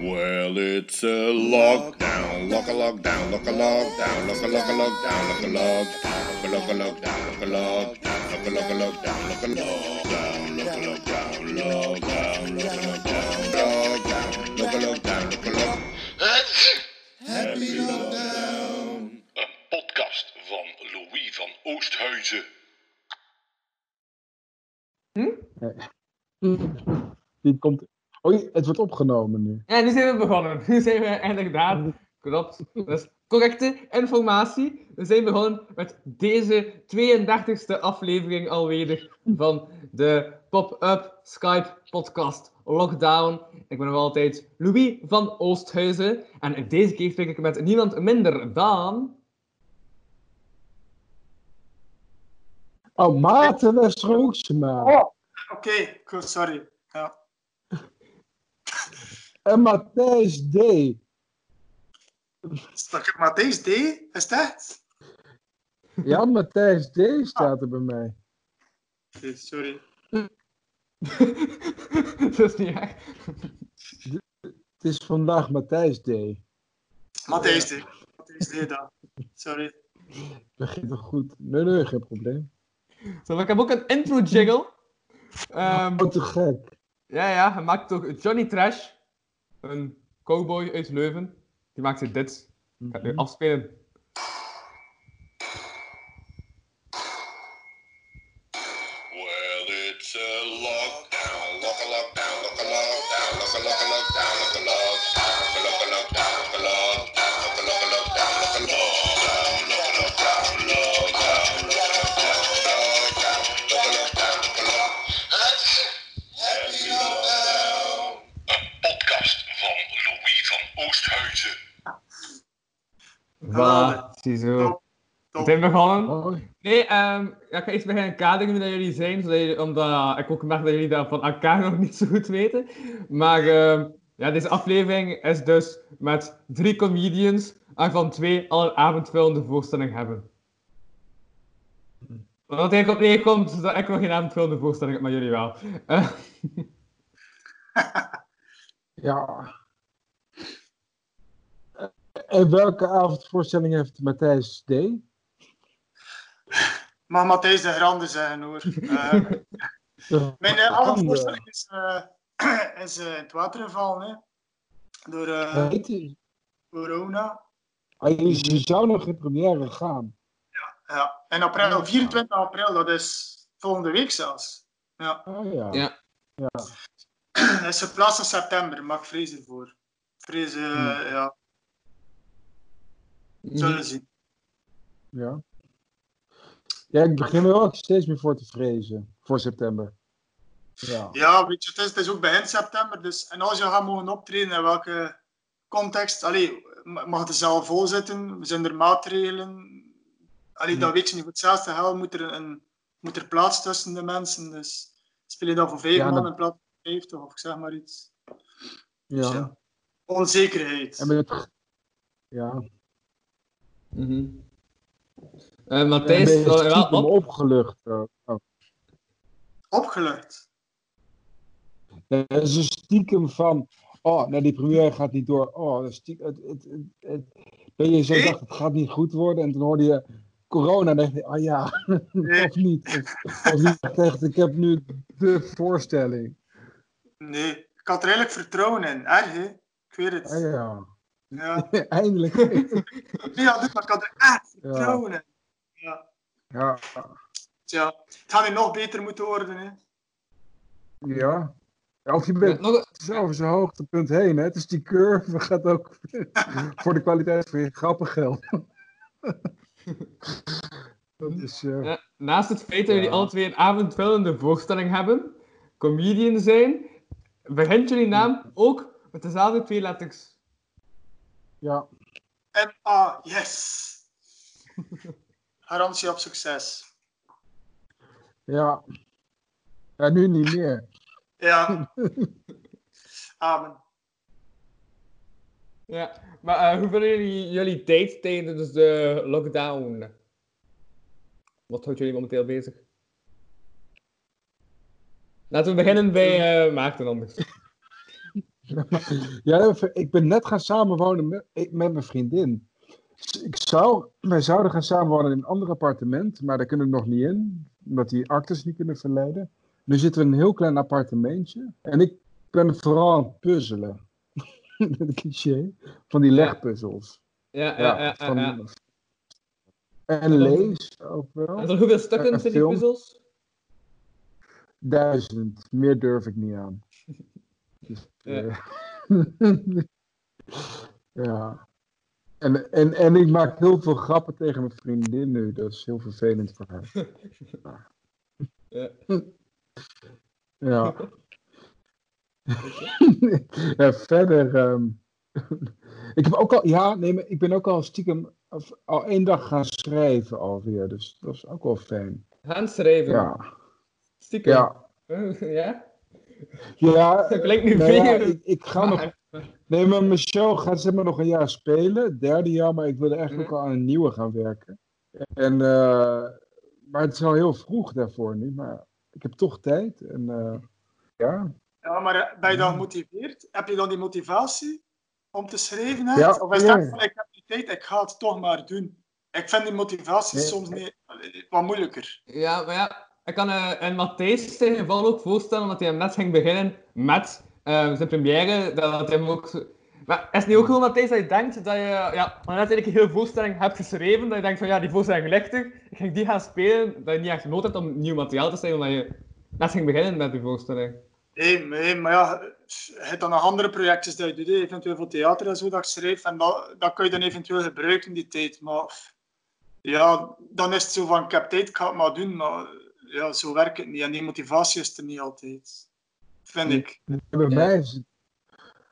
Well, it's a lockdown, lock a lockdown, lock a lockdown, lock a lock a lockdown, lock a lockdown, lock a lockdown, lock a lockdown, lock a lock a lockdown, lock a lockdown, lock a lockdown, lockdown, lock a lockdown, lockdown, lock a lockdown, lock a lock. Happy lockdown. Een podcast van Louis van Oosthuizen. Die komt. Oh, het wordt opgenomen nu. Ja, nu zijn we begonnen. Nu zijn we inderdaad, klopt, dus correcte informatie. We zijn begonnen met deze 32e aflevering alweer van de Pop-Up Skype podcast Lockdown. Ik ben nog altijd Louis van Oosthuizen. En deze keer spreek ik met niemand minder dan... Oh, Maarten Westerhoeksema. Oh, oké, goed, sorry. Ja. En Matthijs D. Dat Matthijs D? Is dat? Ja, Matthijs D staat er bij mij. Sorry. dat is niet echt. Het is vandaag Matthijs D. Matthijs D. Matthijs D dan. Sorry. Begint toch goed? Nee, nee, geen probleem. Zo, ik heb ook een intro jiggle. Ehm, Oh, te gek. Ja, ja, gemaakt door Johnny Trash. Een cowboy uit Leuven. Die maakte dit. Ik ga het nu afspelen. Zijn begonnen. Oh, Nee, ehm, ja, ik ga eerst beginnen kaderen dat jullie zijn, zodat jullie, omdat ik ook merk dat jullie dat van elkaar nog niet zo goed weten. Maar ehm, ja, deze aflevering is dus met drie comedians, waarvan twee al een avondvullende voorstelling hebben. Wat eigenlijk op neerkomt, is dat ik nog geen avondvullende voorstelling heb, maar jullie wel. Eh, ja. En welke avondvoorstelling heeft Matthijs D? Mag Matthijs de Grande zeggen hoor. Eh, mijn uh, Grande. avondvoorstelling is, eh, is eh, in het water gevallen. Hè. Door eh, corona. ah, je je zou nog in première gaan. Ja. En april, 24 april, dat is volgende week zelfs. Ja. Oh ja. Ja. ja. Dat is geplaatst in september, maar ik vrees ervoor. Ik vrees, eh, Hmm. ja, zullen zien. Ja. Ja, ik begin er ook steeds meer voor te vrezen. Voor september. Ja. Ja, weet je, het is, het is ook begin september, dus en als je gaat mogen optreden, in welke context, allee, ma- mag het zelf vol zitten? Zijn er maatregelen? Allee, dat weet je niet. Voor hetzelfde geld moet er, een, moet er plaats tussen de mensen, dus speel je dan voor vijf Ja, man dat- in plaats van vijftig, of ik zeg maar iets. Ja. ja. Onzekerheid. En met het... Ja. Mhm. En Matthijs, ben je wel wel stiekem op. opgelucht. Oh. Opgelucht. Ja, zo stiekem van... Oh, nou die première gaat niet door. Oh, dat stiekem, het, het, het, het- dat je zo Nee. dacht, het gaat niet goed worden. En toen hoorde je corona en dacht je, oh ja, Nee. of niet. Of, of niet. Ik heb nu de voorstelling. Nee, ik had er eigenlijk vertrouwen in. Erg, hè? Ik weet het. Ah ja, Ja. eindelijk. Ja, dus, maar ik had er echt vertrouwen in. Ja. Ja, Tja, het gaat nu nog beter moeten worden, hè? ja. Ja, Of je bent Nog, zo over zijn hoogtepunt heen. Hè? Dus die curve gaat ook voor de kwaliteit van je grappen gelden. Dat is... eh, Ja, naast het feit dat jullie alle twee een avondvullende voorstelling hebben, comedian zijn, begint jullie naam ook met dezelfde twee letters. ja. M-A, yes! Garantie op succes. Ja. Ja, nu niet meer. Ja. Amen. Ja, maar eh, hoe vinden jullie jullie tijd tijdens de lockdown? Wat houdt jullie momenteel bezig? Laten we beginnen bij eh Maarten anders. Ja, ik ben net gaan samenwonen met, met mijn vriendin. Ik zou, wij zouden gaan samenwonen in een ander appartement, maar daar kunnen we nog niet in, omdat die actes niet kunnen verleiden. Nu zitten we in een heel klein appartementje en ik ben vooral aan het puzzelen. Cliché. Van die legpuzzels. Ja, ja, ja. ja, van- ja. En lees ook wel. En zo hoeveel stukken zijn die puzzels? Duizend. Meer durf ik niet aan. Dus, Ja. eh, ja. En, en, en ik maak heel veel grappen tegen mijn vriendin nu. Dat is heel vervelend voor haar. Ja. Ja. ja verder. ehm, ik heb ook al, ja, nee, maar ik ben ook al stiekem of- al één dag gaan schrijven alweer. Dus dat is ook wel fijn. Gaan schrijven. Ja. Stiekem. Ja. ja? Ja, Dat klinkt nu nou ja, ik, ik ga nog Nee, maar show gaat zeg maar nog een jaar spelen. Het derde jaar, maar ik wilde eigenlijk Mhm. ook al aan een nieuwe gaan werken. En, eh, maar het is al heel vroeg daarvoor nu. Maar ik heb toch tijd. En eh, ja. Ja, maar eh, ben je dan gemotiveerd? Heb je dan die motivatie om te schrijven? echt? Ja, of is dat van, ik heb die tijd, ik ga het toch maar doen? Ik vind die motivatie Nee. soms niet, wat moeilijker. Ja, maar ja, ik kan eh in Matthijs zijn geval ook voorstellen, omdat hij hem net ging beginnen met eh, zijn première, dat hij hem ook... Maar is het niet ook gewoon, Matthijs, dat je denkt dat je ja, net een hele voorstelling hebt geschreven, dat je denkt van ja, die voorstelling ligt er, ik ging die gaan spelen, dat je niet echt nood hebt om nieuw materiaal te schrijven, omdat je net ging beginnen met die voorstelling. Nee, nee, maar ja, je hebt dan nog andere projectjes dat je doet, eventueel voor theater en zo, dat je schrijft, en dat, dat kun je dan eventueel gebruiken in die tijd. Maar ja, dan is het zo van, ik heb tijd, ik ga het maar doen, maar ja, zo werkt het niet. En die motivatie is er niet altijd, vind ik. En bij, Ja. mij is het,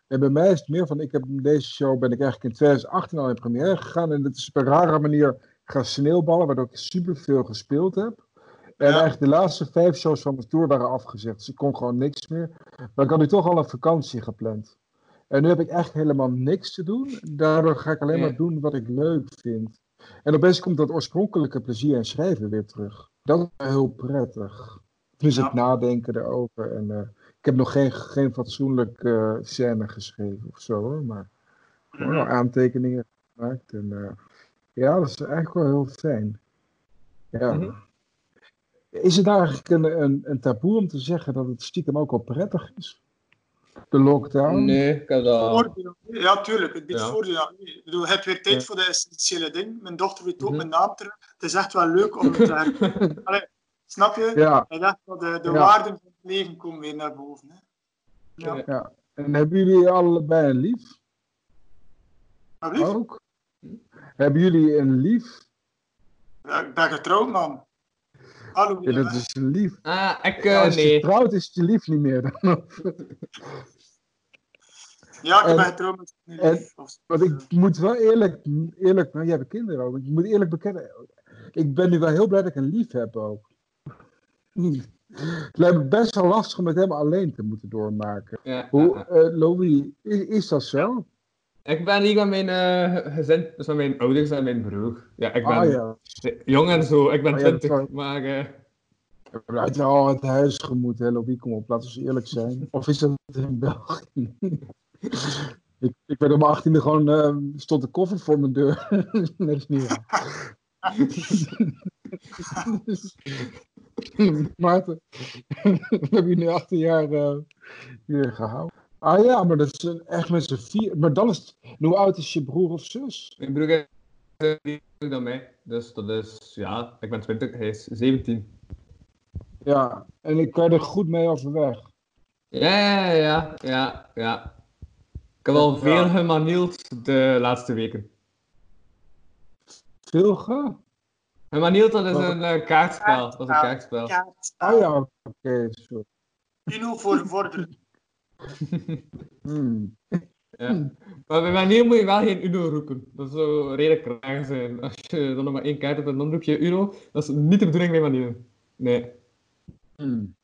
en bij mij is het meer van, ik heb deze show ben ik eigenlijk in 2018 al in première gegaan. En het is op een rare manier gaan sneeuwballen, waardoor ik superveel gespeeld heb. En Ja. eigenlijk de laatste vijf shows van mijn tour waren afgezegd. Dus ik kon gewoon niks meer. Maar ik had nu toch al een vakantie gepland. En nu heb ik echt helemaal niks te doen. Daardoor ga ik alleen Ja. maar doen wat ik leuk vind. En opeens komt dat oorspronkelijke plezier in schrijven weer terug. Dat is heel prettig. Dus Ja. het nadenken erover. En, eh, heb nog geen, geen fatsoenlijk eh scène geschreven of zo hoor. Maar gewoon wel aantekeningen gemaakt. En eh, ja, dat is eigenlijk wel heel fijn. Ja. Mhm. Is het nou eigenlijk een, een, een taboe om te zeggen dat het stiekem ook wel prettig is? De lockdown? Nee, ik heb dat... Ja, tuurlijk. Het biedt Ja. voordeel. Ik bedoel, je hebt weer tijd Ja. voor de essentiële dingen. Mijn dochter weet ook Mhm. mijn naam terug. Het is echt wel leuk om het te herkennen. Allee, Snap je? Ja, wel de, de Ja. waarden van leven komen weer naar boven. Hè? Ja. Ja. En hebben jullie allebei een lief? Ook? Hebben jullie een lief? ja, ik ben getrouwd, man. Hallo, Ja, dat is een lief. Ah, ik... Eh, als je nee. trouwt is het je lief niet meer. Dan. Ja, ik ben en- getrouwd met een lief. Want ik moet wel eerlijk, eerlijk nou, jij hebt kinderen ook. Ik moet eerlijk bekennen, ik ben nu wel heel blij dat ik een lief heb ook. Het lijkt me best wel lastig om met hem alleen te moeten doormaken. Ja, Hoe, ja, eh Louis, is, is dat zo? Ik ben hier met mijn eh, gezin, dus met mijn ouders en mijn broer. Ja, ik ben Ah ja, jong en zo, ik ben Oh ja, dat 20, zou- maar... eh, we hebben al het huisgemoed, hè Louis, kom op, laten we eerlijk zijn. Of is dat in België? ik, ik werd om mijn achttiende gewoon, eh, stond de koffer voor mijn deur. dat is niet waar. Maarten, we hebben je nu 18 jaar eh, hier gehouden. Ah ja, maar dat is echt met z'n vier. Maar dan is het, hoe oud is je broer of zus? Mijn broer is dan mij, dus dat is, ja, ik ben 20, hij is 17. Ja, en ik kan er goed mee overweg. Ja, ja, ja, ja, ja. Ik heb al Ja. veel gemanield de laatste weken. Veel ge? Gemanield, dat is een eh, kaartspel. Dat is een kaartspel. Kaart. Oh ja, oké, sorry. Uno voor vorderen. Hmm. Ja. Maar bij manier moet je wel geen Uno roepen. Dat zou redelijk raar zijn. Als je dan nog maar één kaart hebt en dan roep je Uno, dat is niet de bedoeling bij manier. Nee. Hmm.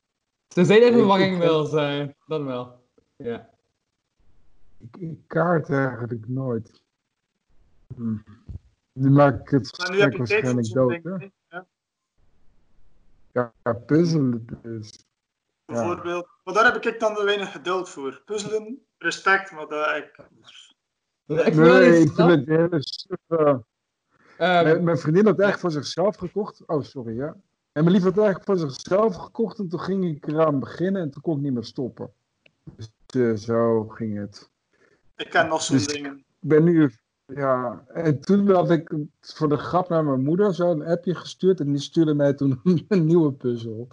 Tenzij er Ik- verwarring ik- wil zijn, dan wel. Ja. Ik, ik kaart eigenlijk nooit. Hmm. Nu maak ik het gesprek waarschijnlijk dood, hè? Ja. Ja, puzzelen dus. bijvoorbeeld. Maar daar heb ik dan weinig geduld voor. Puzzelen, respect, maar dat ik... Ik Nee, eens ik vind het hele eh, Ehm, mijn, mijn vriendin had het echt voor zichzelf gekocht. Oh, sorry, ja. En mijn lief had het echt voor zichzelf gekocht en toen ging ik eraan beginnen en toen kon ik niet meer stoppen. Dus eh, zo ging het. Ik ken nog zo'n Dus- dingen. Ik ben nu, ja, en toen had ik voor de grap naar mijn moeder zo'n appje gestuurd en die stuurde mij toen een nieuwe puzzel.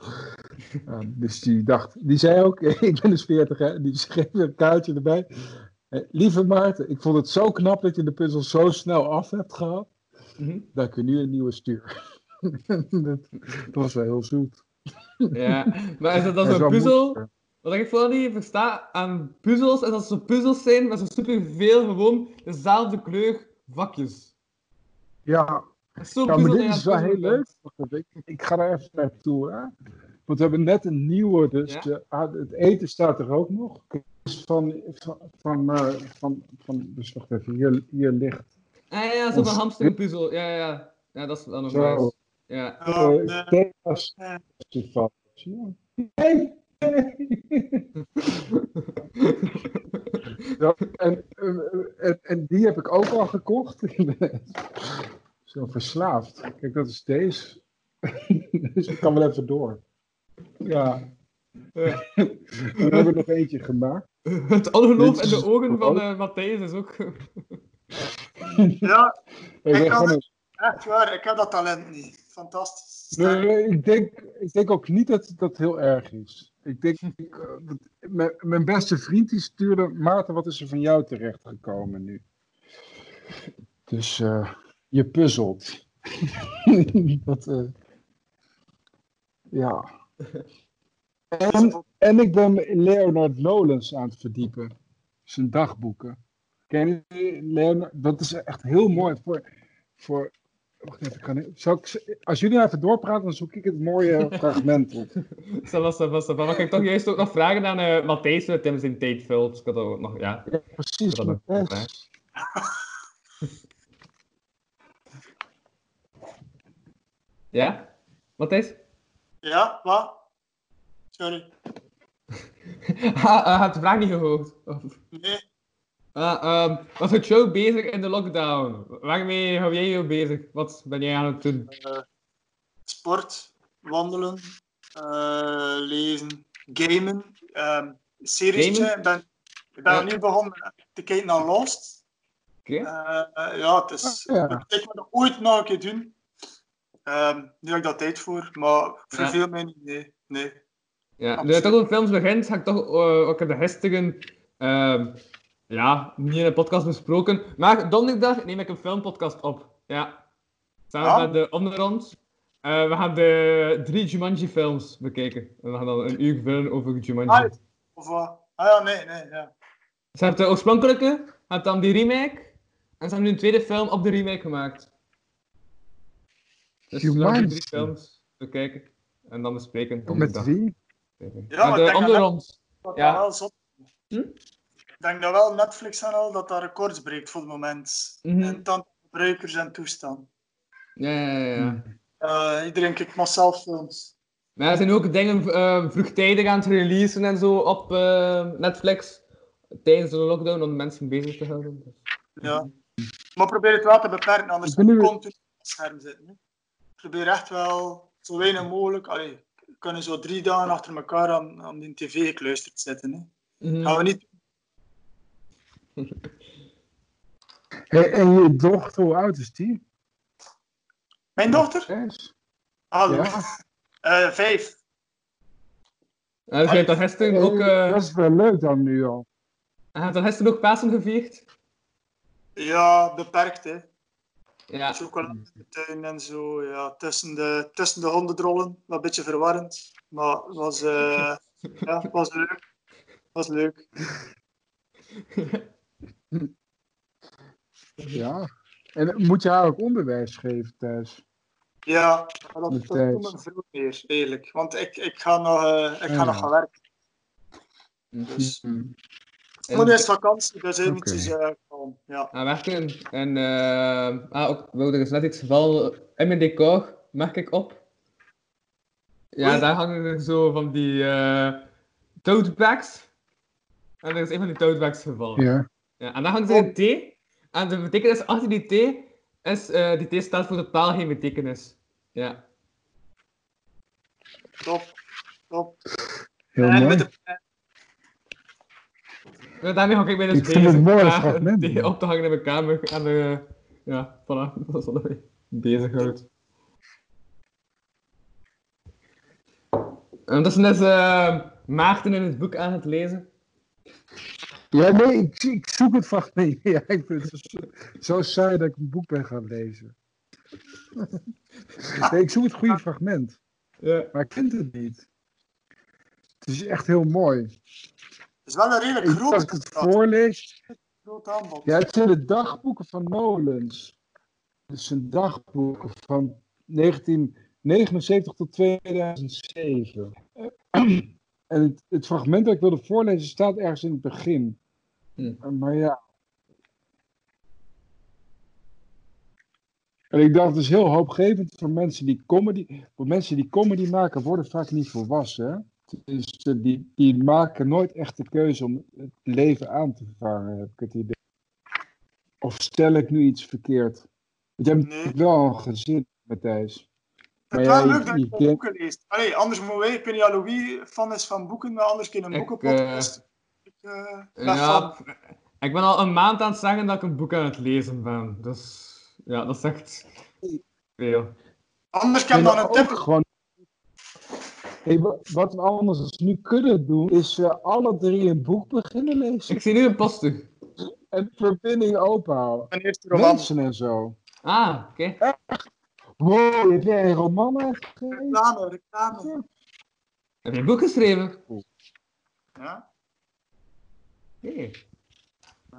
Dus die dacht, die zei ook, ik ben dus 40 hè, die schreef een kaartje erbij. Lieve Maarten, ik vond het zo knap dat je de puzzel zo snel af hebt gehad, dat ik er nu een nieuwe stuur. dat, dat was wel heel zoet. Ja, maar is dat dan zo'n zo puzzel? Wat ik vooral niet versta aan puzzels, is dat ze puzzels zijn met zo superveel gewoon dezelfde kleur vakjes. Ja, Dat Ja, maar dit is wel heel leuk. Ik, ik ga daar even naartoe. Hè? Want we hebben net een nieuwe, dus Ja. eh, ah, het eten staat er ook nog. Dus van, van, van, eh, van, van dus wacht even, hier, hier ligt. Ah ja, zo'n hamsterpuzzel. Ja, ja, ja. Ja, dat is wel nog nice. Ja. Eh, nee. Ja, en, en, en die heb ik ook al gekocht. Zo verslaafd. Kijk, dat is deze. dus ik kan wel even door. Ja. Ja. We hebben nog eentje gemaakt. Het ongeloof in de ogen van eh, Matthijs is ook... Ja, Ik kan gewoon het. echt waar. Ik heb dat talent niet. Fantastisch. Nee, ik, denk, ik denk ook niet dat dat heel erg is. Ik denk, eh, mijn beste vriend die stuurde, Maarten, wat is er van jou terechtgekomen nu? Dus eh, je puzzelt. dat, eh, ja. En, en ik ben Leonard Nolens aan het verdiepen. Zijn dagboeken. Ken je Leonard? Dat is echt heel mooi voor. voor wacht even, kan ik, zal ik, als jullie even doorpraten, dan zoek ik het mooie fragment op. Ça va. Mag ik toch juist ook nog vragen aan eh Matthijs met Tim zijn tijd vult? Ik had ook nog, ja. Ja, precies. Dat Matthijs. Ja? Matthijs? Ja, wat? Sorry. Ha, uh, had de vraag niet gehoord. Of- Nee. Ah, ehm, wat houdt jou bezig in de lockdown? Waarmee hou jij je bezig? Wat ben jij aan het doen? Eh, sport, wandelen, eh, lezen, gamen, ehm series. Ik ben, ik ben Ja. nu begonnen te kijken naar Lost. Oké. Eh, ja, het is. Ah, ja. Ik dat ik ooit nog een keer doen. Ehm, nu heb ik daar tijd voor, maar ik verveel mij niet. Nee, nee. Ja, nu je toch over films begint, ga ik toch eh, ook in de gisteren, ehm, ja, niet in een podcast besproken, maar donderdag neem ik een filmpodcast op. Ja. Samen Ah. met de onder ons. Eh, we gaan de drie Jumanji-films bekijken. En we gaan dan een uur vullen over Jumanji. Ah, Of wat? Ah ja, nee, nee. Ja. Ze hebben de oorspronkelijke, hebt dan die remake, en ze hebben nu een tweede film op de remake gemaakt. Dus we gaan Jumanji. drie films bekijken en dan bespreken. Met donderdag. wie? Ja, Met maar de ik denk onder dat- ons. Dat Ja. dat wel zot. Hm? Ik denk dat wel Netflix en al dat dat records breekt voor het moment. Mhm. En dan gebruikers en toestand. Ja, ja, ja. ja. Eh, iedereen kijkt massaal films. Maar er zijn ook dingen eh, vroegtijdig aan het releasen en zo op eh, Netflix. Tijdens de lockdown om mensen bezig te houden. Ja. Maar probeer het wel te beperken, anders nu- continu op het scherm zitten. Hè. Probeer echt wel zo weinig mogelijk. Allee, we kunnen zo drie dagen achter elkaar aan, aan die tv gekluisterd zitten. Hè. Mhm. Gaan we niet. Hey, en je dochter, hoe oud is die? Mijn dochter? Zes? Hallo. Ja. Vijf. Dus dan gisteren ook, eh, Dat is wel leuk dan nu al. je hebt dan gisteren ook Pasen gevierd. Ja, beperkt hè. Ja. Chocolade tuin en zo. Ja, tussen de, tussen de hondendrollen. Wat een beetje verwarrend. Maar het was, eh, ja, was leuk. Het was leuk. Ja. En moet je haar ook onderwijs geven thuis? Ja, maar dat, dat doet me veel meer, eerlijk. Want ik, ik ga nog, eh, ik ga Ja. nog gaan werken. Mhm. Dus, Hmm. maar nu is vakantie, dus dus eh, kalm. Ja. Aan werken. En eh ah, ook, er is net iets geval in mijn decor, merk ik op. Ja, Oei. daar hangen er zo van die eh tote bags. En er is een van die tote bags gevallen. Ja. Ja, en dan hangt er een T. En de betekenis achter die T is, eh, die T staat voor totaal geen betekenis. Ja. Top. Top. Heel en mooi. met de, Ja, daarmee ga ik mij dus Ik vind het bezig een mooi fragment. die op te hangen in mijn kamer. En eh, ja, voilà. Dat is wat mij bezighoudt. En ondertussen is eh, Maarten in het boek aan het lezen. Ja, nee, ik, ik zoek het fragment. Ja, ik vind het zo, zo saai dat ik een boek ben gaan lezen. Nee, ik zoek het goede fragment. Ja. Maar ik vind het niet. Het is echt heel mooi. het is wel een redelijk Ik groot als ik het voorlees. Ja, het zijn de dagboeken van Nolens. Het zijn dagboeken van 1979 tot 2007. En het, het fragment dat ik wilde voorlezen staat ergens in het begin. Hm. Maar ja. En ik dacht, het is heel hoopgevend voor mensen die comedy, voor mensen die comedy maken, worden vaak niet volwassen. Hè? Dus eh, die, die maken nooit echt de keuze om het leven aan te vangen, heb ik het idee. Of stel ik nu iets verkeerd? Want jij hebt Nee. wel een gezin, Matthijs. Het Maar is ja, wel je- leuk dat je je boeken leest. Allee, anders moet wij, ik weet niet Louis fan is van boeken, maar anders kun je een boekenpodcast. Ik, eh, ben Ja, ik ben al een maand aan het zeggen dat ik een boek aan het lezen ben. Dus ja, dat is echt veel. Anders kan En dan een ook tip. gewoon. Hey, wa- wat we anders nu kunnen doen, is eh, alle drie een boek beginnen lezen. Ik zie nu een poster. En verbinding openhouden. Mijn eerste roman. Mensen en zo. Ah, oké. Wow, heb jij een roman uitgegeven? Reclame, reclame. Heb je een boek geschreven? Ja.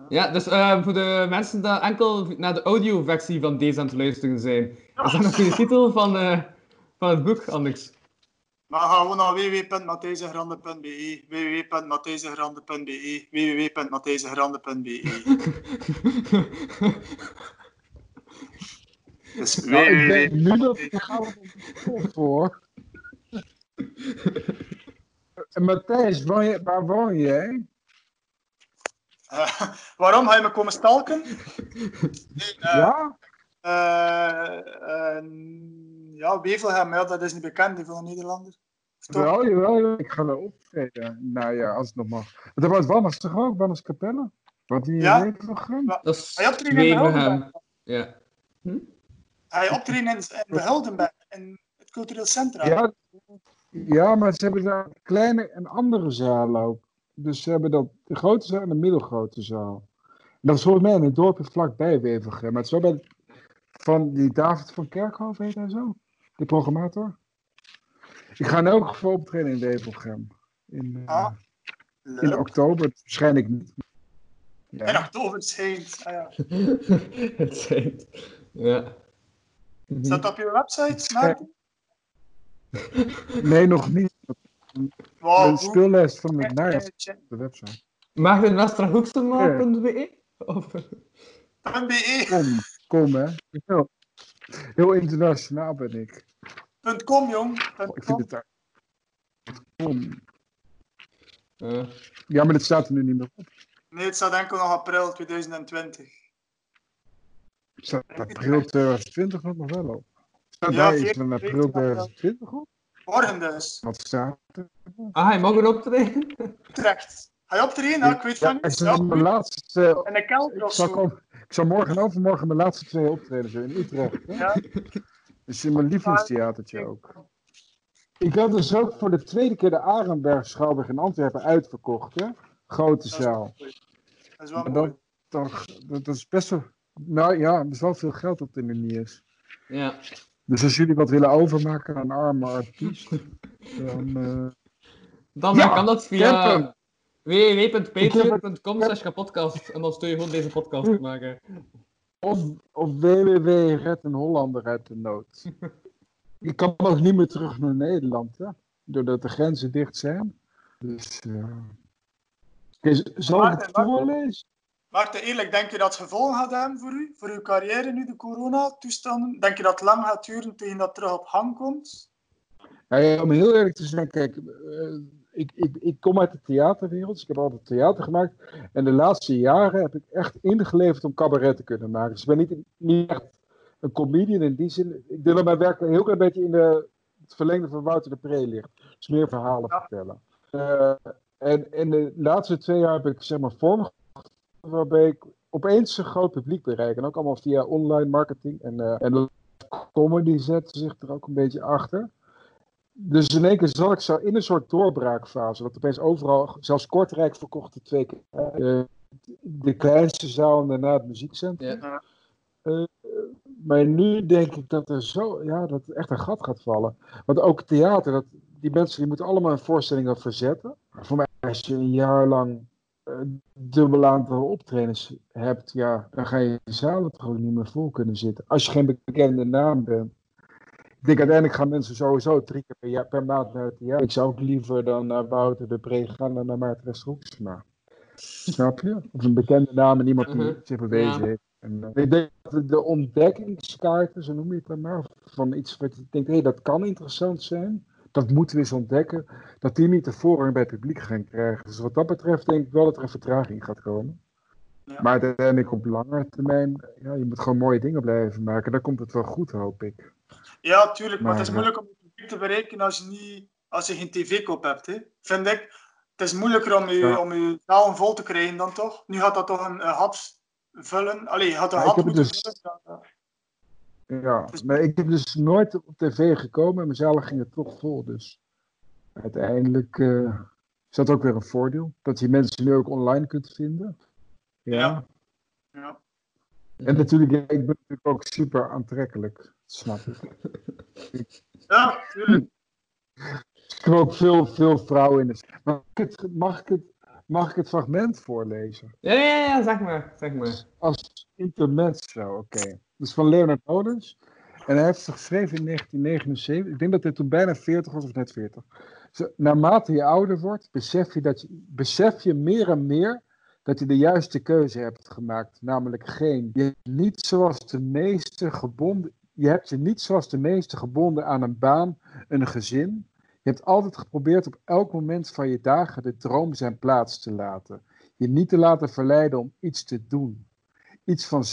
Ja, dus eh, voor de mensen die enkel naar de audioversie van deze aan het luisteren zijn, is dat nog de titel van, eh, van het boek, Anders? Maar ga gewoon naar www.matthijssengrande.be www.matthijssengrande.be www.matthijssengrande.be Dus Nou, ik denk nu dat ik ga op een voor. En Matthijs, woon je, waar woon jij? Eh, waarom ga je me komen stalken? Nee, eh, ja? eh, ja, Wevelgem, ja, dat is niet bekend Nederlander. Toch? Wel, jawel, jawel, ik ga er optreden. Nou ja, als het nog mag. Dat was Wanners toch ook? Wanners Capelle? Wat die Ja. weet nog geen? Ja. Dat is Hij optreden in de Wevergem. Heldenberg. Ja. Hij optreden in, in de Heldenberg, in het cultureel centrum. Ja, ja, maar ze hebben daar een kleine en andere zaal ook. Dus ze hebben dat, de grote zaal en de middelgrote zaal. En dat is volgens mij in het dorpje vlakbij Wevergem. Maar het is wel bij van die David van Kerkhoven heet hij zo? Die programmator? Ik ga in elk geval optreden in Wevergem. In, eh, Ah, in oktober, waarschijnlijk niet. In Ja. oktober schijnt. Ah, ja. Het schijnt. Ja. Staat dat op je website, Maarten? Nee, nog niet. Wow, Een hoe- speellijst van het op de website. Maartenwesterhoeksema.be? Of... .be. Kom, kom hè. Heel, heel internationaal ben ik. .com, jong. Oh, ik vind .com. het daar. Kom. eh, Ja, maar dat staat er nu niet meer op. Nee, het staat enkel nog april 2020. Het staat april 2020 nog wel op. Staat Ja, daar iets 14 van april april. 2020 op? Morgen dus. Wat staat er? ah, hij mag erop treden? Utrecht. Ga je optreden? Nou, ik weet van Ja, niet. zal Ja, mijn laatste... in de kelder Ik of zo. ik zal morgen en overmorgen mijn laatste twee optredens doen in Utrecht. Hè? Ja. Dus in mijn lievelingstheatertje ook. Ik had dus ook voor de tweede keer de Arenberg Schouwburg in Antwerpen uitverkocht. Hè? Grote zaal. Dat is wel mooi. dat, toch, dat, dat is best wel... Nou ja, er is wel veel geld dat er nu niet is. Ja. Dus als jullie wat willen overmaken aan een arme artiest, dan... eh, Dan Ja, kan dat ik via www.patreon.com slash podcast. En dan steun je gewoon deze podcast te maken. Of, of www red een Hollander uit de nood. Je kan ook niet meer terug naar Nederland, hè? doordat de grenzen dicht zijn. Dus, eh z- zal ik het voorlezen? Maarten, eerlijk, denk je dat het gevolgen gaat hebben voor u? Voor uw carrière nu, de coronatoestanden? Denk je dat het lang gaat duren tegen dat terug op gang komt? Nou ja, om heel eerlijk te zijn, kijk, eh, ik, ik, ik kom uit de theaterwereld, dus ik heb altijd theater gemaakt. En de laatste jaren heb ik echt ingeleverd om cabaret te kunnen maken. Dus ik ben niet, niet echt een comedian in die zin. Ik denk dat mijn werk een heel klein beetje in de, het verlengde van Wouter de Pre ligt. Dus meer verhalen vertellen. Eh, en in de laatste twee jaar heb ik zeg maar vorm waarbij ik opeens een groot publiek bereik. En ook allemaal via online marketing. En, eh en comedy zet zich er ook een beetje achter. Dus in één keer zat ik zo in een soort doorbraakfase. Dat opeens overal, zelfs Kortrijk verkochte twee keer. eh, de kleinste zaal en daarna het muziekcentrum. Ja. Eh, maar nu denk ik dat er zo, ja, dat echt een gat gaat vallen. Want ook theater, dat, die mensen die moeten allemaal een voorstelling verzetten. Voor mij, als je een jaar lang dubbel aantal optredens hebt, ja, dan ga je zalen toch ook niet meer vol kunnen zitten. Als je geen bekende naam bent. Ik denk uiteindelijk gaan mensen sowieso drie keer per, jaar, per maand naar het theater. Ik zou ook liever dan naar Wouter de Pre gaan dan naar Maarten Westroeksma. Snap je? Of een bekende naam en iemand die Mhm. zich bewezen Ja. heeft. En, eh, ik denk dat de ontdekkingskaarten, zo noem je het dan maar, van iets wat je denkt, hé, dat kan interessant zijn, dat moeten we eens ontdekken, dat die niet de voorrang bij het publiek gaan krijgen. Dus wat dat betreft denk ik wel dat er een vertraging gaat komen. Ja. Maar uiteindelijk op lange termijn, ja, je moet gewoon mooie dingen blijven maken. Dan komt het wel goed, hoop ik. Ja, tuurlijk, maar, Maar, het is ja. moeilijk om het publiek te bereiken als je, niet, als je geen tv-kop hebt. Hè. Vind ik. Het is moeilijker om je, Ja. om je vol te krijgen dan toch? Nu gaat dat toch een, een had vullen? Allee, je had een Ja, het moeten dus- vullen. Ja, nee, ik heb dus nooit op tv gekomen en mijn zalen gingen toch vol. Dus uiteindelijk eh, is dat ook weer een voordeel. Dat je mensen nu ook online kunt vinden. Ja. Ja. Ja. En natuurlijk, ik ben natuurlijk ook super aantrekkelijk. Snap ik. ja, tuurlijk. Ik heb ook veel, veel vrouwen in de. Mag ik het, mag ik het, mag ik het fragment voorlezen? Ja, ja, ja, zeg maar, zeg maar. Als intermezzo, oké. Dus van Leonard Odens. En hij heeft het geschreven in 1979. Ik denk dat hij toen bijna 40 was of net 40. Zo, naarmate je ouder wordt, besef je, dat je, besef je meer en meer dat je de juiste keuze hebt gemaakt. Namelijk geen. Je hebt niet zoals de meeste gebonden. Je hebt je niet zoals de meeste gebonden aan een baan, een gezin. Je hebt altijd geprobeerd op elk moment van je dagen de droom zijn plaats te laten. Je niet te laten verleiden om iets te doen. Iets van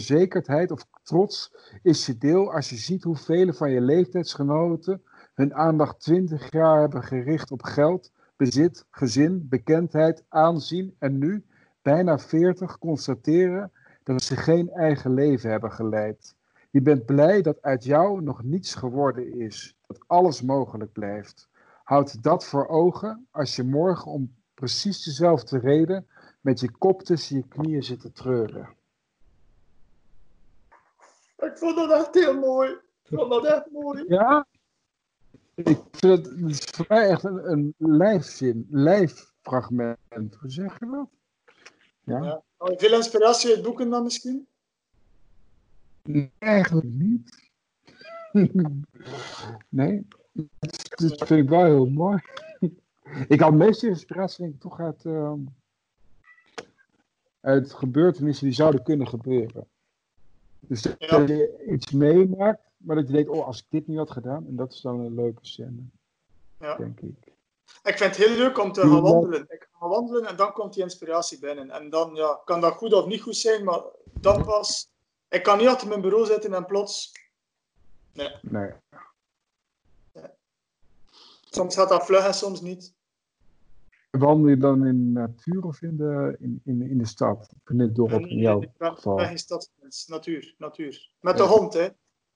zelfverzekerdheid of trots is je deel als je ziet hoe vele van je leeftijdsgenoten hun aandacht 20 jaar hebben gericht op geld, bezit, gezin, bekendheid, aanzien en nu, bijna 40, constateren dat ze geen eigen leven hebben geleid. Je bent blij dat uit jou nog niets geworden is, dat alles mogelijk blijft. Houd dat voor ogen als je morgen om precies dezelfde reden met je kop tussen je knieën zit te treuren. Ik vond dat echt heel mooi. Ik vond dat echt mooi. Ja? Ik vind het, is voor mij echt een, een lijfzin, lijffragment. Hoe zeg je dat? Ja? Ja. Veel inspiratie uit boeken dan misschien? Nee, eigenlijk niet. nee, dat, dat vind ik wel heel mooi. ik had meeste inspiratie denk ik toch uit, ehm, uit gebeurtenissen die zouden kunnen gebeuren. Dus dat Ja. je iets meemaakt, maar dat je denkt, oh, als ik dit niet had gedaan, en dat is dan een leuke scène, Ja. denk ik. Ik vind het heel leuk om te gaan wandelen. Ik ga wandelen en dan komt die inspiratie binnen. En dan ja, kan dat goed of niet goed zijn, maar dan pas. Ik kan niet achter mijn bureau zitten en plots. Nee. Soms gaat dat vlug en soms niet. Wandel je dan in de natuur of in de, in, in, in de stad? In het dorp, in jouw ik ben, geval? ben geen stadsmens. Natuur, natuur. Met de hond, hè?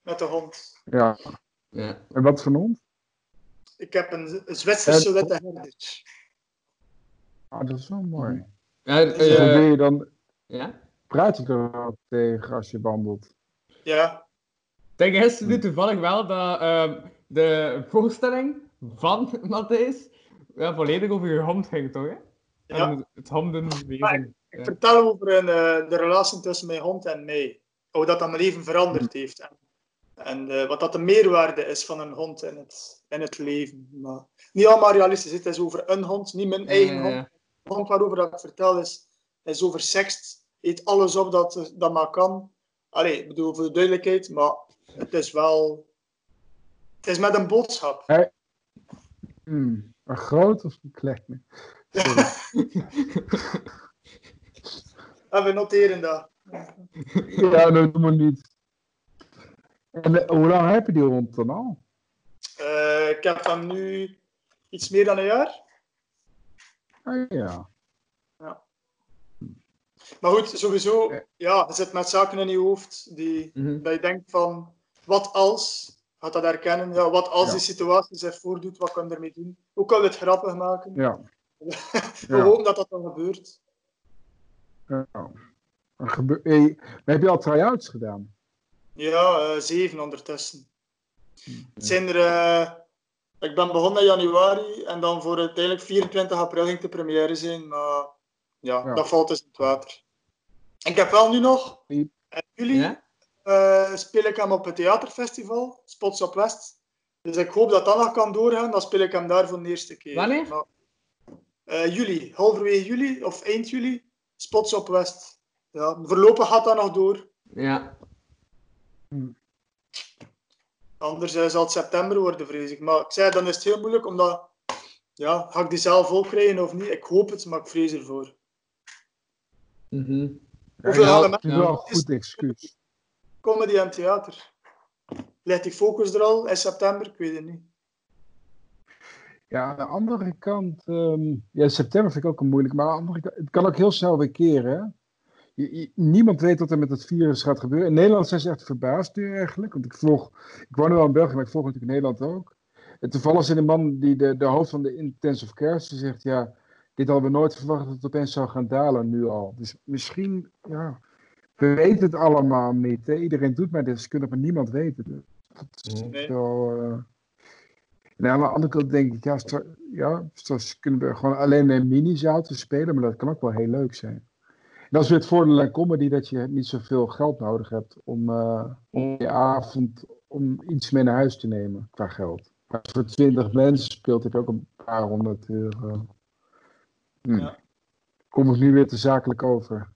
Met de hond. Ja. Ja. En wat voor hond? Ik heb een, een Zwitserse En- witte herder. Ah, dat is wel mooi. Ja, En eh, dan ben je dan, ja. praat je er wel tegen als je wandelt? Ja, Denk is nu toevallig wel dat ehm, de voorstelling van Matthijs ja, volledig over je hond ging, toch? Hè? Ja. En het. Maar ik Ja. vertel over een, eh, de relatie tussen mijn hond en mij. Hoe dat dan mijn leven veranderd heeft. En, en eh, wat dat de meerwaarde is van een hond in het, in het leven. Maar niet allemaal realistisch. Het is over een hond, niet mijn eigen Ja, hond. ja. De hond waarover dat ik vertel is, is oversext. Eet alles op dat, dat maar kan. Allee, ik bedoel voor de duidelijkheid, maar het is wel... Het is met een boodschap. Hmm, een groot of een kleine? En we noteren dat. Ja, dat doen we niet. En eh, hoe lang heb je die hond dan al? Eh, ik heb hem nu iets meer dan een jaar. Ah, ja. Maar goed, sowieso, ja, je zit met zaken in je hoofd die, Mhm. dat je denkt van, wat als, gaat dat herkennen, ja, wat als Ja. die situatie zich voordoet, wat kan je ermee doen? Hoe kan je het grappig maken? Ja. We Ja. hopen dat dat dan gebeurt. ja. Er gebe- hey, maar heb je al try-outs gedaan? Ja, eh, zeven ondertussen. Het zijn er, eh, ik ben begonnen in januari en dan voor uiteindelijk 24 april ging de première zijn, maar ja, Ja. dat valt dus in het water. Ik heb wel nu nog, in juli Eh, speel ik hem op het theaterfestival, Spots op West. Dus ik hoop dat dat nog kan doorgaan, dan speel ik hem daar voor de eerste keer. Wanneer? Maar, eh, juli, halverwege juli of eind juli, Spots op West. Ja, voorlopig gaat dat nog door. Ja. Anders eh, zal het september worden, vrees ik. Maar ik zei, dan is het heel moeilijk, omdat... Ja, ga ik die zelf ook krijgen of niet? Ik hoop het, maar ik vrees ervoor. Mhm. Hoeveel ja, goed excuus. Comedy en theater. Ligt die focus er al in september? Ik weet het niet. Ja, aan de andere kant, ehm, ja, september vind ik ook een moeilijk, maar aan de andere kant, het kan ook heel snel weer keren. Je- niemand weet wat er met het virus gaat gebeuren. In Nederland zijn ze echt verbaasd nu eigenlijk, want ik volg, ik woon nu wel in België, maar ik volg natuurlijk in Nederland ook. En toevallig is een man, die de, de hoofd van de intensive care die zegt, ja, dit hadden we nooit verwacht dat het opeens zou gaan dalen nu al. Dus misschien, ja, we weten het allemaal niet. Hè? Iedereen doet maar dit, ze kunnen het maar niemand weten. Dus dat is Nee. wel... eh, en aan de andere kant denk ik, ja, straks, ja, straks kunnen we gewoon alleen een mini-zaaltje spelen, maar dat kan ook wel heel leuk zijn. En dat is weer het voordeel aan comedy, dat je niet zoveel geld nodig hebt om, eh, om je avond om iets mee naar huis te nemen qua geld. Als voor 20 mensen speelt, heb je ook een paar honderd euro. Hm. Ja. Kom ik nu weer te zakelijk over?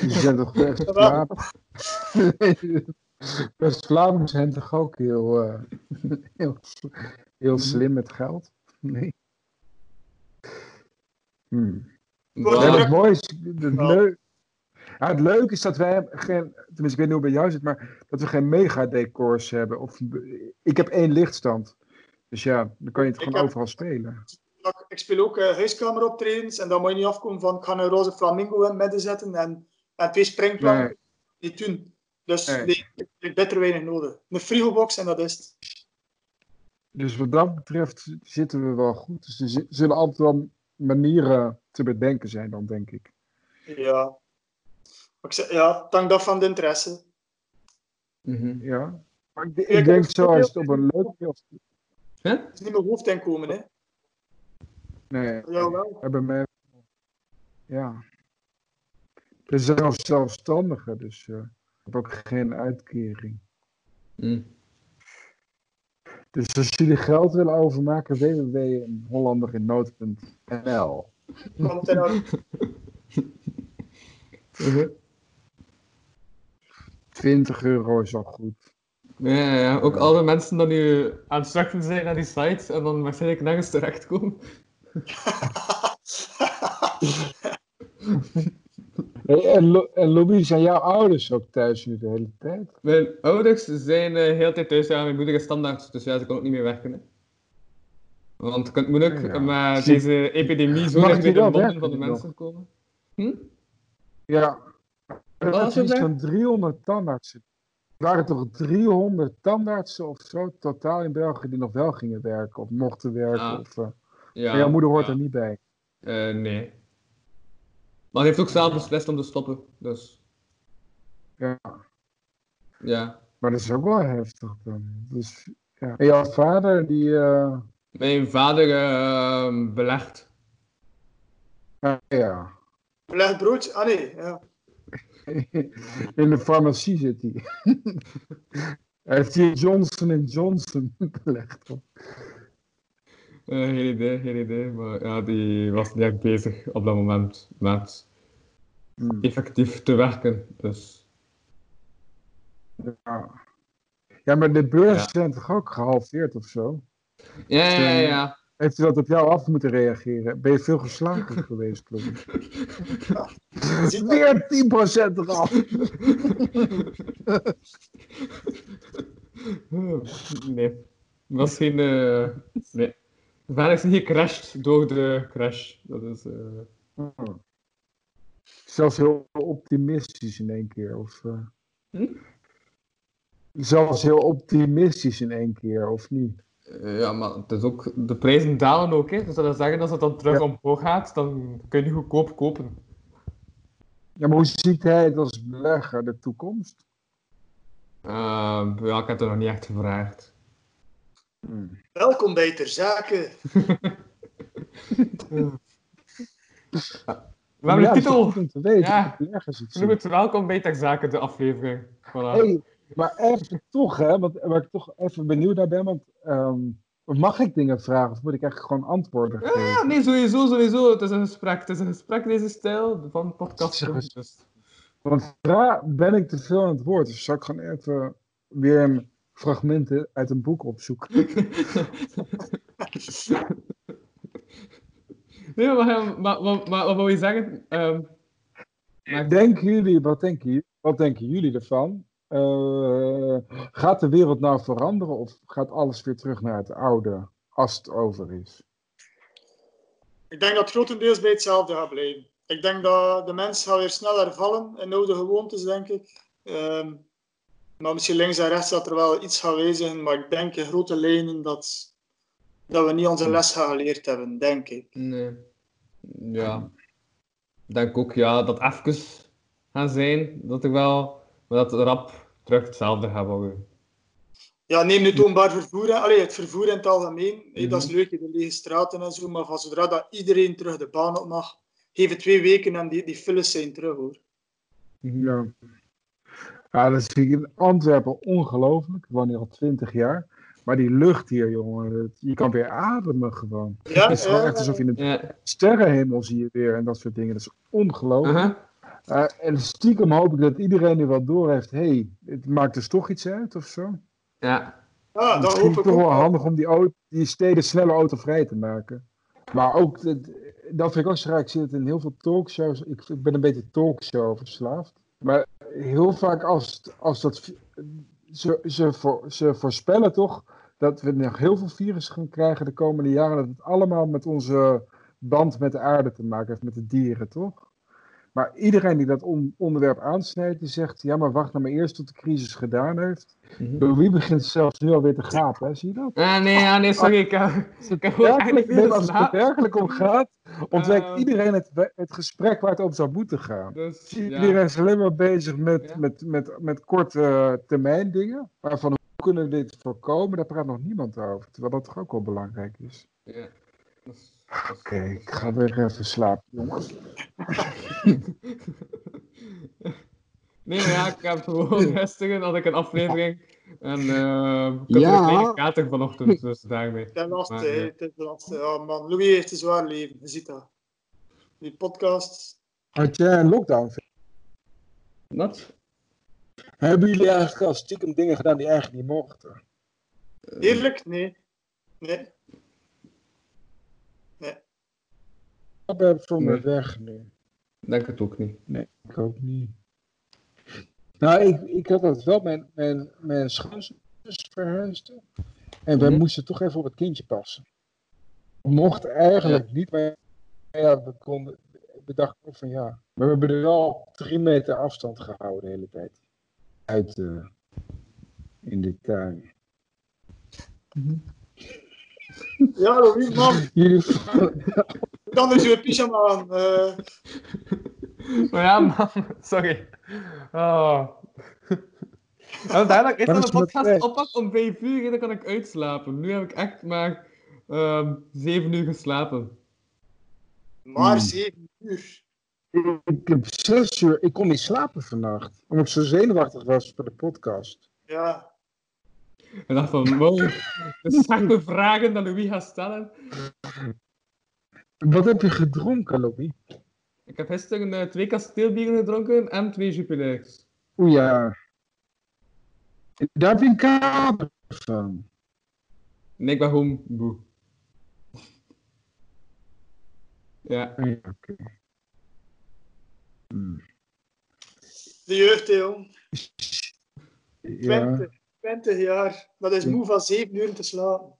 Die zijn toch best Vlaams? Best Vlaams zijn toch ook heel, eh, heel, heel slim met geld? Nee. Hm. Ja, er het mooie is, het, Ja. leuk, ja, het leuke is dat wij geen, tenminste ik weet niet hoe het bij jou zit, maar dat we geen megadecors hebben. Of, ik heb één lichtstand. Dus ja, dan kan je het Ik gewoon heb- overal spelen. Ik- Ik speel ook uh, huiskameroptredens en dan moet je niet afkomen van ik ga een roze flamingo in het midden zetten en, en twee springplanken. Nee. Niet doen. Dus Nee. nee, ik heb beter weinig nodig. Een frigobox en dat is het. Dus wat dat betreft zitten we wel goed. Dus er zullen altijd wel manieren te bedenken zijn dan, denk ik. Ja. Ik zeg, ja, hangt af van de interesse. Mhm. Ja. Maar ik, ik Ja, ik denk als het op een leuk... Huh? Het is niet mijn hoofdinkomen, hè. Nee, Jawel. hebben mij... Ja. Er zijn ook zelfstandigen, dus ik heb ook geen uitkering. Mhm. Dus als jullie geld willen overmaken, www.hollanderinnood.nl haar- 20 euro is al goed. Ja, ja, ja, ook alle mensen die nu aan het zijn naar die site en dan waarschijnlijk nergens terechtkomen. Hey, en, Lo- en Louis, zijn jouw ouders ook thuis nu de hele tijd? Mijn ouders zijn eh, heel tijd thuis, ja, mijn moeder is standaard, dus ja, ze kan ook niet meer werken. Hè. Want het kan moeilijk Ja. met Zie- deze epidemie zo Mag dicht bij de van de mensen komen. Hm? Ja. Er waren iets van 300 tandartsen. Er waren toch 300 tandartsen of zo totaal in België die nog wel gingen werken of mochten werken. Ah. Of, eh, Ja, maar jouw moeder hoort ja. er niet bij. Eh, nee. Maar hij heeft ook zelf beslist om te stoppen, dus Ja. ja. Maar dat is ook wel heftig dan. Dus, ja. En jouw vader, die. eh, Mijn vader eh, belegt. ah, ja. Belegd broodje? Ah nee, ja. In de farmacie zit hij. Hij heeft hier Johnson Johnson belegd. Eh, geen idee, geen idee. Maar ja, die was niet echt bezig op dat moment met Hmm. effectief te werken. Dus Ja. Ja, maar de beurs zijn toch ook gehalveerd of zo? Ja, ja, ja. ja. Heeft hij dat op jou af moeten reageren? Ben je veel geslagen geweest, dat? Weer 10% eraf! Nee. Was geen. eh nee. Vaak is niet gecrashed door de crash. Dat is. eh, Oh. Zelfs heel optimistisch in één keer. Of, eh, Hm? Zelfs heel optimistisch in één keer, of niet? eh, ja, maar het is ook, de prijzen dalen ook. Hè. Dus dat wil zeggen, als het dan terug Ja. omhoog gaat, dan kun je niet goedkoop kopen. Ja, maar hoe ziet hij het als belegger, de toekomst? Eh, ja, ik heb het nog niet echt gevraagd. Welkom bij Ter Zake. We hebben Ja, de titel. te weten, Ja. het Noem zien. het welkom bij Ter Zake, de aflevering. Voilà. Hey, maar even toch, hè, want waar ik toch even benieuwd naar ben, want ehm, mag ik dingen vragen of moet ik eigenlijk gewoon antwoorden Ja, geven? ja, nee, sowieso, sowieso. Het is een gesprek. Het is een gesprek, deze stijl van podcast. Dus. Want daar ben ik te veel aan het woord, dus zal ik gewoon even weer een fragmenten uit een boek opzoeken. Nee, maar, maar, maar, maar, maar wat wil je zeggen? Ehm, maar- Denken jullie, wat denken, jullie- wat denken jullie ervan? Eh, gaat de wereld nou veranderen of gaat alles weer terug naar het oude als het over is? Ik denk dat het grotendeels bij hetzelfde gaat blijven. Ik denk dat de mens gaat weer sneller vallen in oude gewoontes, denk ik. Ehm, maar misschien links en rechts dat er wel iets gaat wijzigen. Maar ik denk in grote lijnen dat, dat we niet onze les gaan geleerd hebben, denk ik. Nee. Ja. Ik denk ook, ja, dat even gaan zijn, dat ik wel, maar dat het rap terug hetzelfde gaat worden. Ja, neem nu toonbaar vervoer. Allee, het vervoer in het algemeen. hè, Dat is Mhm. leuk, de lege straten en zo. Maar van zodra dat iedereen terug de baan op mag, geef het twee weken en die, die files zijn terug, hoor. Ja. Ja, dat zie ik in Antwerpen ongelooflijk. Ik woon hier al twintig jaar. Maar die lucht hier, jongen, het- je kan weer ademen gewoon. Ja, Het is gewoon echt alsof je een Ja. sterrenhemel zie je weer en dat soort dingen. Dat is ongelooflijk. Eh, en stiekem hoop ik dat iedereen nu wel door heeft. Hé, hey, het maakt dus toch iets uit of zo. Ja. ja, dat hoop ik toch ook. wel handig om die, auto, die steden sneller autovrij te maken. Maar ook, dat vind ik ook zo raar. Ik zie het in heel veel talkshows. Ik, ik ben een beetje talkshow verslaafd. Maar heel vaak als, als dat... Ze, ze, ze voorspellen toch dat we nog heel veel virus gaan krijgen de komende jaren. Dat het allemaal met onze band met de aarde te maken heeft, met de dieren, toch? Maar iedereen die dat on- onderwerp aansnijdt, die zegt... Ja, maar wacht nou maar eerst tot de crisis gedaan heeft. Mhm. Wie begint zelfs nu alweer te gapen, hè? zie je dat? Ah, nee, ja, nee, sorry. Ik, eigenlijk nee, veel als het er werkelijk om gaat, ontwijkt Ehm. iedereen het, het gesprek waar het om zou moeten gaan. Dus, ja. Iedereen is alleen maar bezig met, Ja. met, met, met korte eh, termijn dingen. Waarvan hoe kunnen we dit voorkomen, daar praat nog niemand over. Terwijl dat toch ook wel belangrijk is. Ja. Dat is- Oké, ik ga weer even slapen, jongens. Nee, maar ja, ik heb gewoon gisteren had ik een aflevering. En eh ik had Ja. een kleine kater vanochtend, dus daarmee. Het is lastig, Maar, hè. ja. Het is lastig. Ja, man. Louis heeft een zwaar leven, je ziet dat. Die podcast. Had jij een lockdown? Wat? Hebben jullie eigenlijk al stiekem dingen gedaan die eigenlijk niet mochten? Eerlijk? Nee. Nee. Ik heb voor me Nee. weg nu. Denk het ook niet. Nee, ik ook niet. Nou, ik, ik had dat wel. Mijn, mijn, mijn schoonzus verhuisde. En wij Mhm. moesten toch even op het kindje passen. Mocht eigenlijk niet, maar ja, we konden. We dachten ook van ja. Maar we hebben er wel drie meter afstand gehouden de hele tijd. Uit de. in de tuin. Ja, Louis, man. Jullie. Ik kan dus je pyjama aan. eh. Maar ja, man, sorry. Oh. Dan is de met podcast oppak om 5 uur en dan kan ik uitslapen. Nu heb ik echt maar ehm 7 uur geslapen. maar Hmm. zeven uur. ik heb zes uur. Ik kon niet slapen vannacht. Omdat ik zo zenuwachtig was voor de podcast. Ja. En dacht van, wow, de zachte vragen dat Louis gaat stellen. Wat heb je gedronken, Lobby? Ik heb gisteren eh, twee kasteelbieren gedronken en twee Jupilers. Oeh ja. Daar heb je een kader van. Nee, ik ben gewoon moe. Ja. Ja, oké. Hmm. De jeugd, hè, jong. Ja, 20, 20 jaar. Dat is moe van 7 uur te slapen.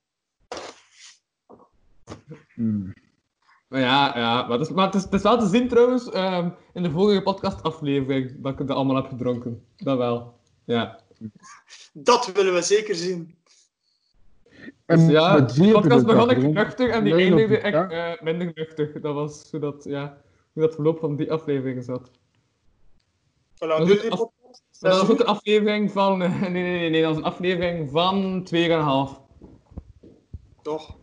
hmm. Ja, ja. Maar, het is, maar het, is, het is wel te zien trouwens, ehm, in de vorige podcastaflevering, dat ik het allemaal heb gedronken. Dat wel. Ja. Dat willen we zeker zien. En Dus ja, de podcast begon ik nuchter en die eindigde de- echt eh, minder nuchter. Dat was hoe dat, ja, hoe dat verloop van die aflevering zat. Dat die podcast? Was ook een aflevering van... nee, nee, nee, nee, dat was een aflevering van 2,5. Toch?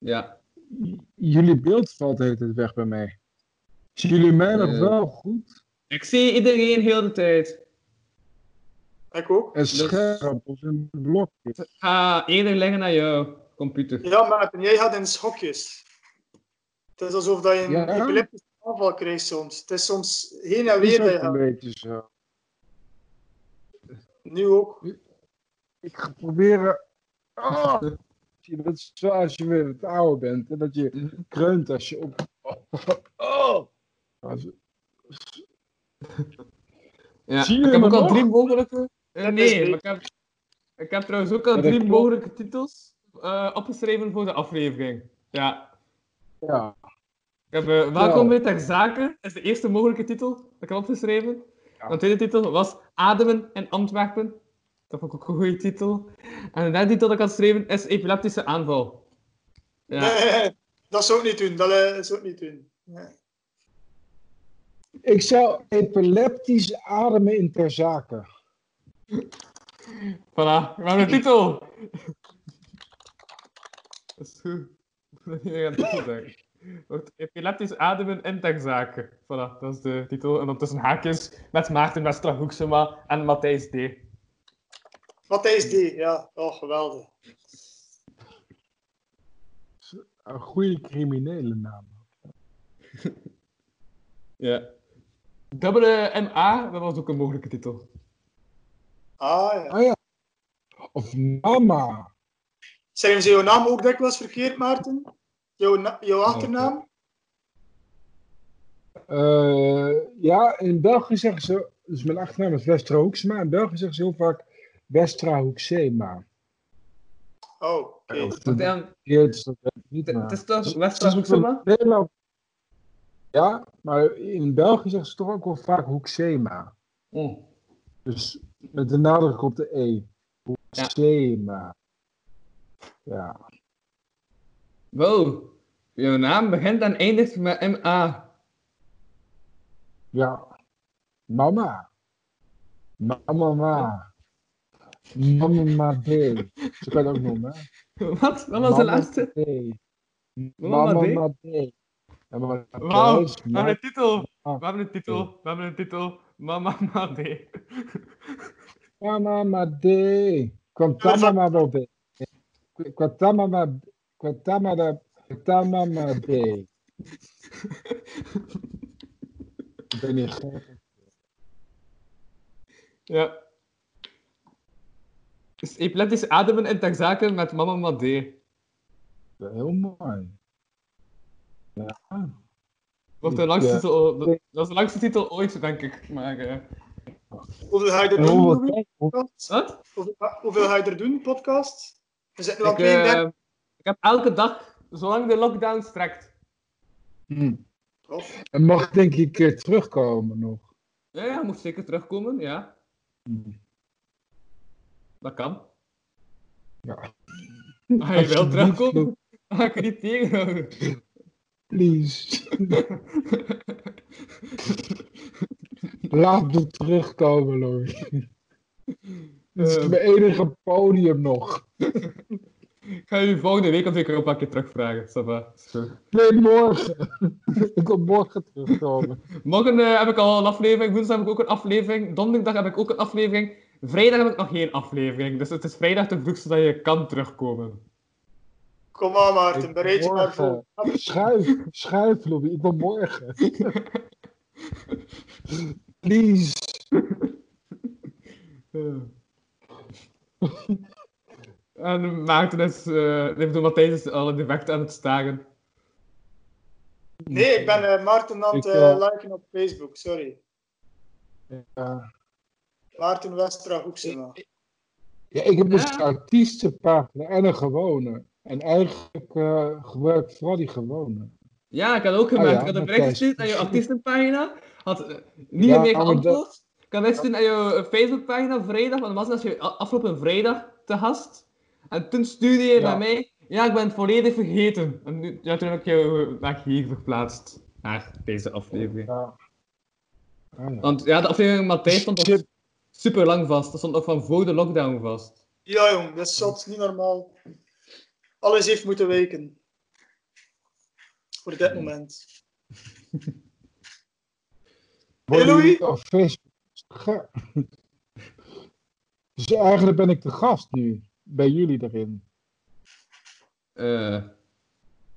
Ja. Jullie beeld valt de hele tijd weg bij mij. Zien jullie mij nog Eh. wel goed? Ik zie iedereen heel de tijd. Ik ook. En scherp of een blokje. Ga eerder leggen naar jouw computer. Ja, Maarten, jij gaat in schokjes. Het is alsof dat je een Ja? epileptische aanval krijgt soms. Het is soms heen en weer. dat een beetje zo. Nu ook. Ik ga proberen. Oh, zie je, dat is zo als je weer het oude bent. En dat je kreunt als je op. Oh. Ja. Zie je ik heb ook al drie mogelijke... eh, nee, ik heb, ik heb trouwens ook al drie mogelijke titels eh, opgeschreven voor de aflevering. Ja. Ja. Ik heb eh, Welkom Ja. bij Ter Zaken, is de eerste mogelijke titel dat ik heb opgeschreven. Ja. De tweede titel was Ademen in Antwerpen. Dat vond ik ook een goede titel. En de derde titel dat ik had geschreven is Epileptische aanval. Ja. Nee, dat zou ik niet doen. Dat eh, zou ik niet doen. Nee. Ik zou epileptisch ademen in ter zake. Voilà, we hebben een titel. Dat is goed. Dat is een titel zeggen. Wordt Epileptisch ademen in ter zaken. Voilà, dat is de titel. En dan tussen haakjes met Maarten Westra Hoeksema en Matthijs D. Matthijs D. Ja, oh, geweldig. Een goede criminele naam. Ja. Dubbele MA, dat was ook een mogelijke titel. Ah ja. Ah ja. Of mama. Schrijven ze jouw naam ook dikwijls verkeerd, Maarten? Jouw, na- jouw achternaam? Eh, ja, in België zeggen ze, dus mijn achternaam is Westra Hoeksema. In België zeggen ze heel vaak Westra Hoeksema. Oh, oké. Dan- Het is toch Westra Hoeksema? Nederland- Ja, maar in België zeggen ze toch ook wel vaak Hoeksema. Oh. Dus met de nadruk op de E. Hoeksema. Ja. Wow. Jouw naam begint en eindigt met MA. Ja. Mama. Mama ma. Mama ma D. Zo kan je het ook noemen. hè? Wat? Wat was de laatste? Mama Mama D? maar Wauw, we hebben een titel. Ah. We hebben een titel. We hebben een titel. Mama Made. Mama ma D. Quantama ma wel D. Quantama ma Quantama da Quantama ma D. Ik ben niet gek. Ja. Dus epileptisch ademen in ter zake met Mama Made. Heel mooi. Ja. Wordt de langste Ja. titel, dat dat is de langste titel ooit, denk ik. Maar, eh, Hoeveel ga je er En doen? hoeveel wat? Hoeveel, hoeveel ga je er doen, podcast? We zitten al Ik, eh, 32. ik heb elke dag, zolang de lockdown strekt. Hm. Tof. En mag denk ik een keer terugkomen nog. Ja, ja, moet zeker terugkomen, ja. Hm. Dat kan. Ja. Als je wil Alsjeblieft, terugkomen, ga ik niet tegenhouden. Please. Laat me terugkomen, Louis. Dit is Eh, mijn enige podium nog. ik ga je volgende week ook een keer terugvragen. Goed. Nee, morgen. ik wil morgen terugkomen. Morgen eh, heb ik al een aflevering, woensdag heb ik ook een aflevering, donderdag heb ik ook een aflevering, vrijdag heb ik nog geen aflevering. Dus het is vrijdag te vroeg zodat je kan terugkomen. Kom aan, Maarten. Bereid je maar voor. Schuif, schuif, Louis. Ik wil morgen. Please. en Maarten is, eh heeft door Matthijs is al direct aan het staren. Nee, ik ben eh, Maarten aan het Ik, eh, eh, liken op Facebook, sorry. Ja. Maarten Westra Hoeksema. Ja, ik heb dus Ja. een artiestenpagina en een gewone. En eigenlijk eh gebruik ik vooral die gewone. Ja, ik had ook gemerkt. Ah ja, ik had een bericht gestuurd naar je artiestenpagina. Had eh, niet Ja, meer geantwoord. Ik had bericht gestuurd naar je Facebookpagina vrijdag, want was je a- afgelopen vrijdag te gast. En toen stuurde je Ja. naar mij, ja, ik ben het volledig vergeten. En nu, ja, toen heb ik jou eh, naar hier verplaatst. Naar deze aflevering. Ja. Ah, ja. Want ja, de aflevering met Matthijs stond Shit. Super lang vast. Dat stond nog van voor de lockdown vast. Ja, jong, dat is zot, niet normaal. Alles heeft moeten wijken. Voor dit moment. Worden Louis? Dus eigenlijk ben ik de gast nu. Bij jullie erin. Eh. eh,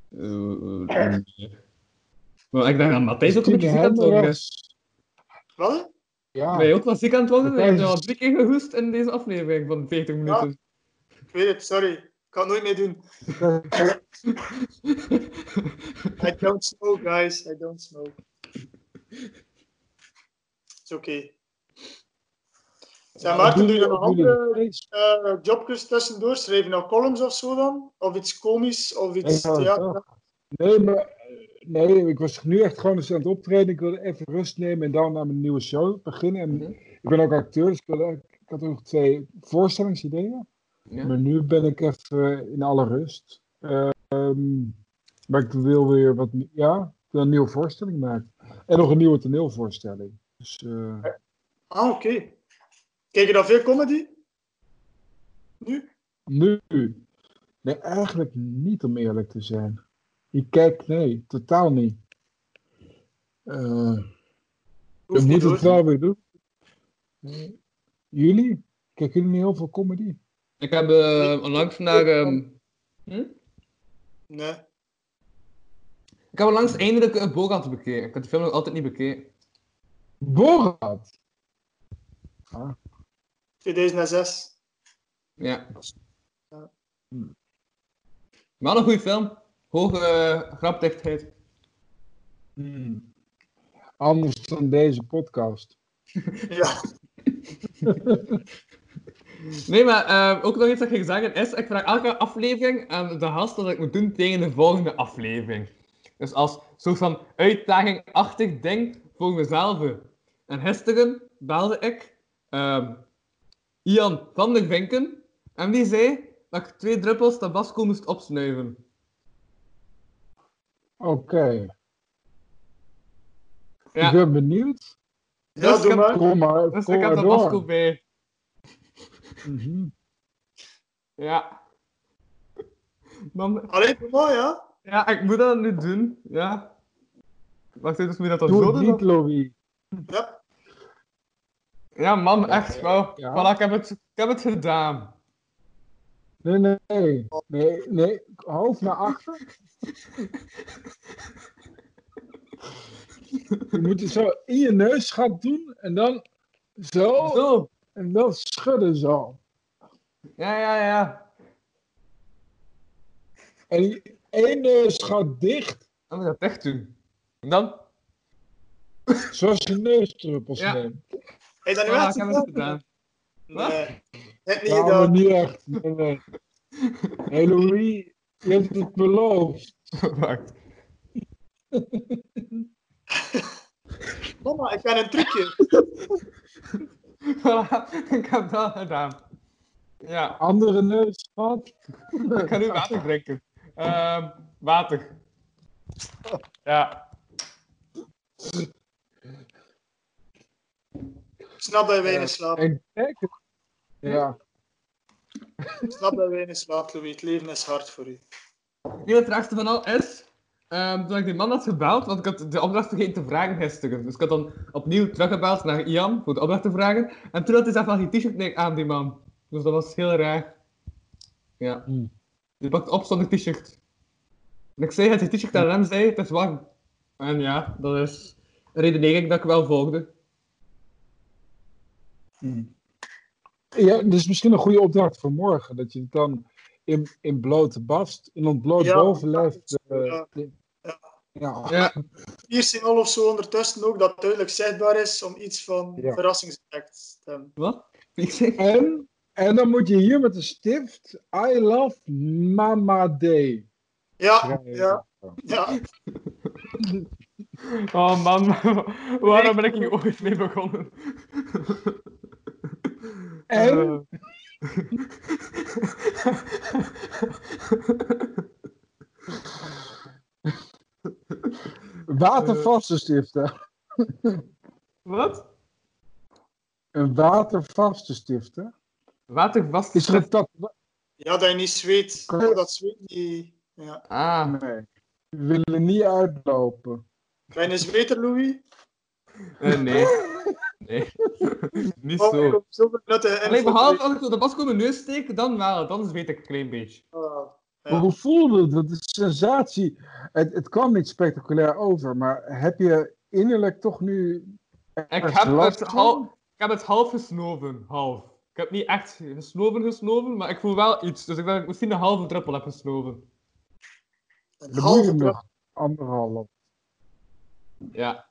eh, eh. maar ik denk dat Matthijs ook een beetje aan. Wat? Ja. Ben je ook wel ziek aan het worden? Je hebt al drie keer gehoest in deze aflevering van 40 minuten. Ik weet het, sorry. Ik kan het nooit meer doen. I don't smoke, guys. I don't smoke. Is oké. Zeg, Maarten, doe je nog andere eh jobjes tussendoor? Schrijf je nog columns of zo dan? Of iets komisch? Of iets Ja, theater? Nee, maar nee, ik was nu echt gewoon eens aan het optreden. Ik wilde even rust nemen en dan aan mijn nieuwe show beginnen. En Mhm. ik ben ook acteur, dus ik, wilde, ik had ook nog twee voorstellingsideeën. Ja. Maar nu ben ik even in alle rust. Ehm, maar ik wil weer wat, ja, een nieuwe voorstelling maken. En nog een nieuwe toneelvoorstelling. Dus eh, Ah, oké. Kijk je dan veel comedy? Nu? nu, nee, eigenlijk niet om eerlijk te zijn. Ik kijk, nee, totaal niet. Eh, Hoeft ik niet moet hoor. het wel weer doen. Eh, jullie? Kijken jullie niet heel veel comedy? Ik heb eh, onlangs naar. ehm, hm? Nee. Ik heb onlangs eindelijk een Borat bekeken. Ik had de film nog altijd niet bekeken. Borat! 2006. Ja. Ja. Maar een goede film. Hoge grapdichtheid. Hmm. Anders dan deze podcast. Ja. Nee, maar eh, ook nog iets dat ik zeggen is, ik vraag elke aflevering aan de gast wat ik moet doen tegen de volgende aflevering. Dus als soort van uitdagingachtig ding voor mezelf. En gisteren belde ik ehm, Ian van der Vinken en die zei dat ik twee druppels tabasco moest opsnuiven. Oké, Ja, ik ben benieuwd. Ja, Dus ik doe heb- maar. Kom maar, dus kom ik heb maar door. bij. Mhm. Ja. Man, Allee, doe maar, ja. ja, ik moet dat nu doen. Ja. Wacht even, dus moet je dat dan Doe zo doen? niet, Louis. Ja. Ja, man, echt wel. Ja. Voilà, ik heb, het, ik heb het gedaan. Nee, nee, nee. Nee, nee. Hoofd naar achter. Je moet het zo in je neus gaan doen en dan zo Zo. en dan schudden zo. Ja, ja, ja. En die één neus gaat dicht, Dan moet je dat echt doen. En dan? zoals je neusdruppels Ja. neemt. Heb je dat nu ik heb het gedaan. Nee. Heb niet Ja, maar gedaan. niet echt. Nee, nee. Hey Louis, je hebt het beloofd. Wacht. Mama, ik ken een trucje. Voilà, ik heb dat gedaan. Ja, Andere neus gehad. ik ga nu water drinken. Ehm water. Ja. Ik snap dat je. En kijk. Ja. Ik snap dat je weinig slaapt, Louis. Het leven is hard voor u. Nu het raarste van al is, ehm, toen ik die man had gebeld, want ik had de opdracht vergeten te vragen gisteren. Dus ik had dan opnieuw teruggebeld naar Ian voor de opdracht te vragen. En toen had hij zelf nog die t-shirt aan, die man. Dus dat was heel raar. Ja. Hmm. Die pakt op zonder t-shirt. En ik zei het, die t-shirt aan hem zei, het is warm. En ja, dat is een redenering dat ik wel volgde. Ja, dus misschien een goede opdracht voor morgen. Dat je het dan in, in blote bast, in ontbloot Ja. bovenlijf. eh, Ja. de- Ja. ja. Ja, piercing al of zo ondertussen ook, dat duidelijk zichtbaar is om iets van Ja. verrassingseffect te hebben. wat? En, en dan moet je hier met de stift I love Mama Day Ja, ja, ja. Oh man, waarom ben ik hier ooit mee begonnen? En watervaste stiften. Wat? Een watervaste stiften. Watervast. Is er tak? ja, dat je niet zweet. Kan je- Oh, dat zweet niet... Ja. Ah, Nee. We willen niet uitlopen. Ben je een zweter, Louis? eh, nee. Nee. Niet Oh, zo. info. Alleen behalve als ik zo de bas mijn neus steek, dan wel. Dan weet ik een klein beetje. Ah, Ja. hoe voelde het? Dat is sensatie. Het, het kwam niet spectaculair over, maar heb je innerlijk toch nu. Ik heb, het half, ik heb het half gesnoven. Half. Ik heb niet echt gesnoven gesnoven, maar ik voel wel iets. Dus ik denk dat ik misschien een halve druppel heb gesnoven. een halve nog anderhalf. Ja.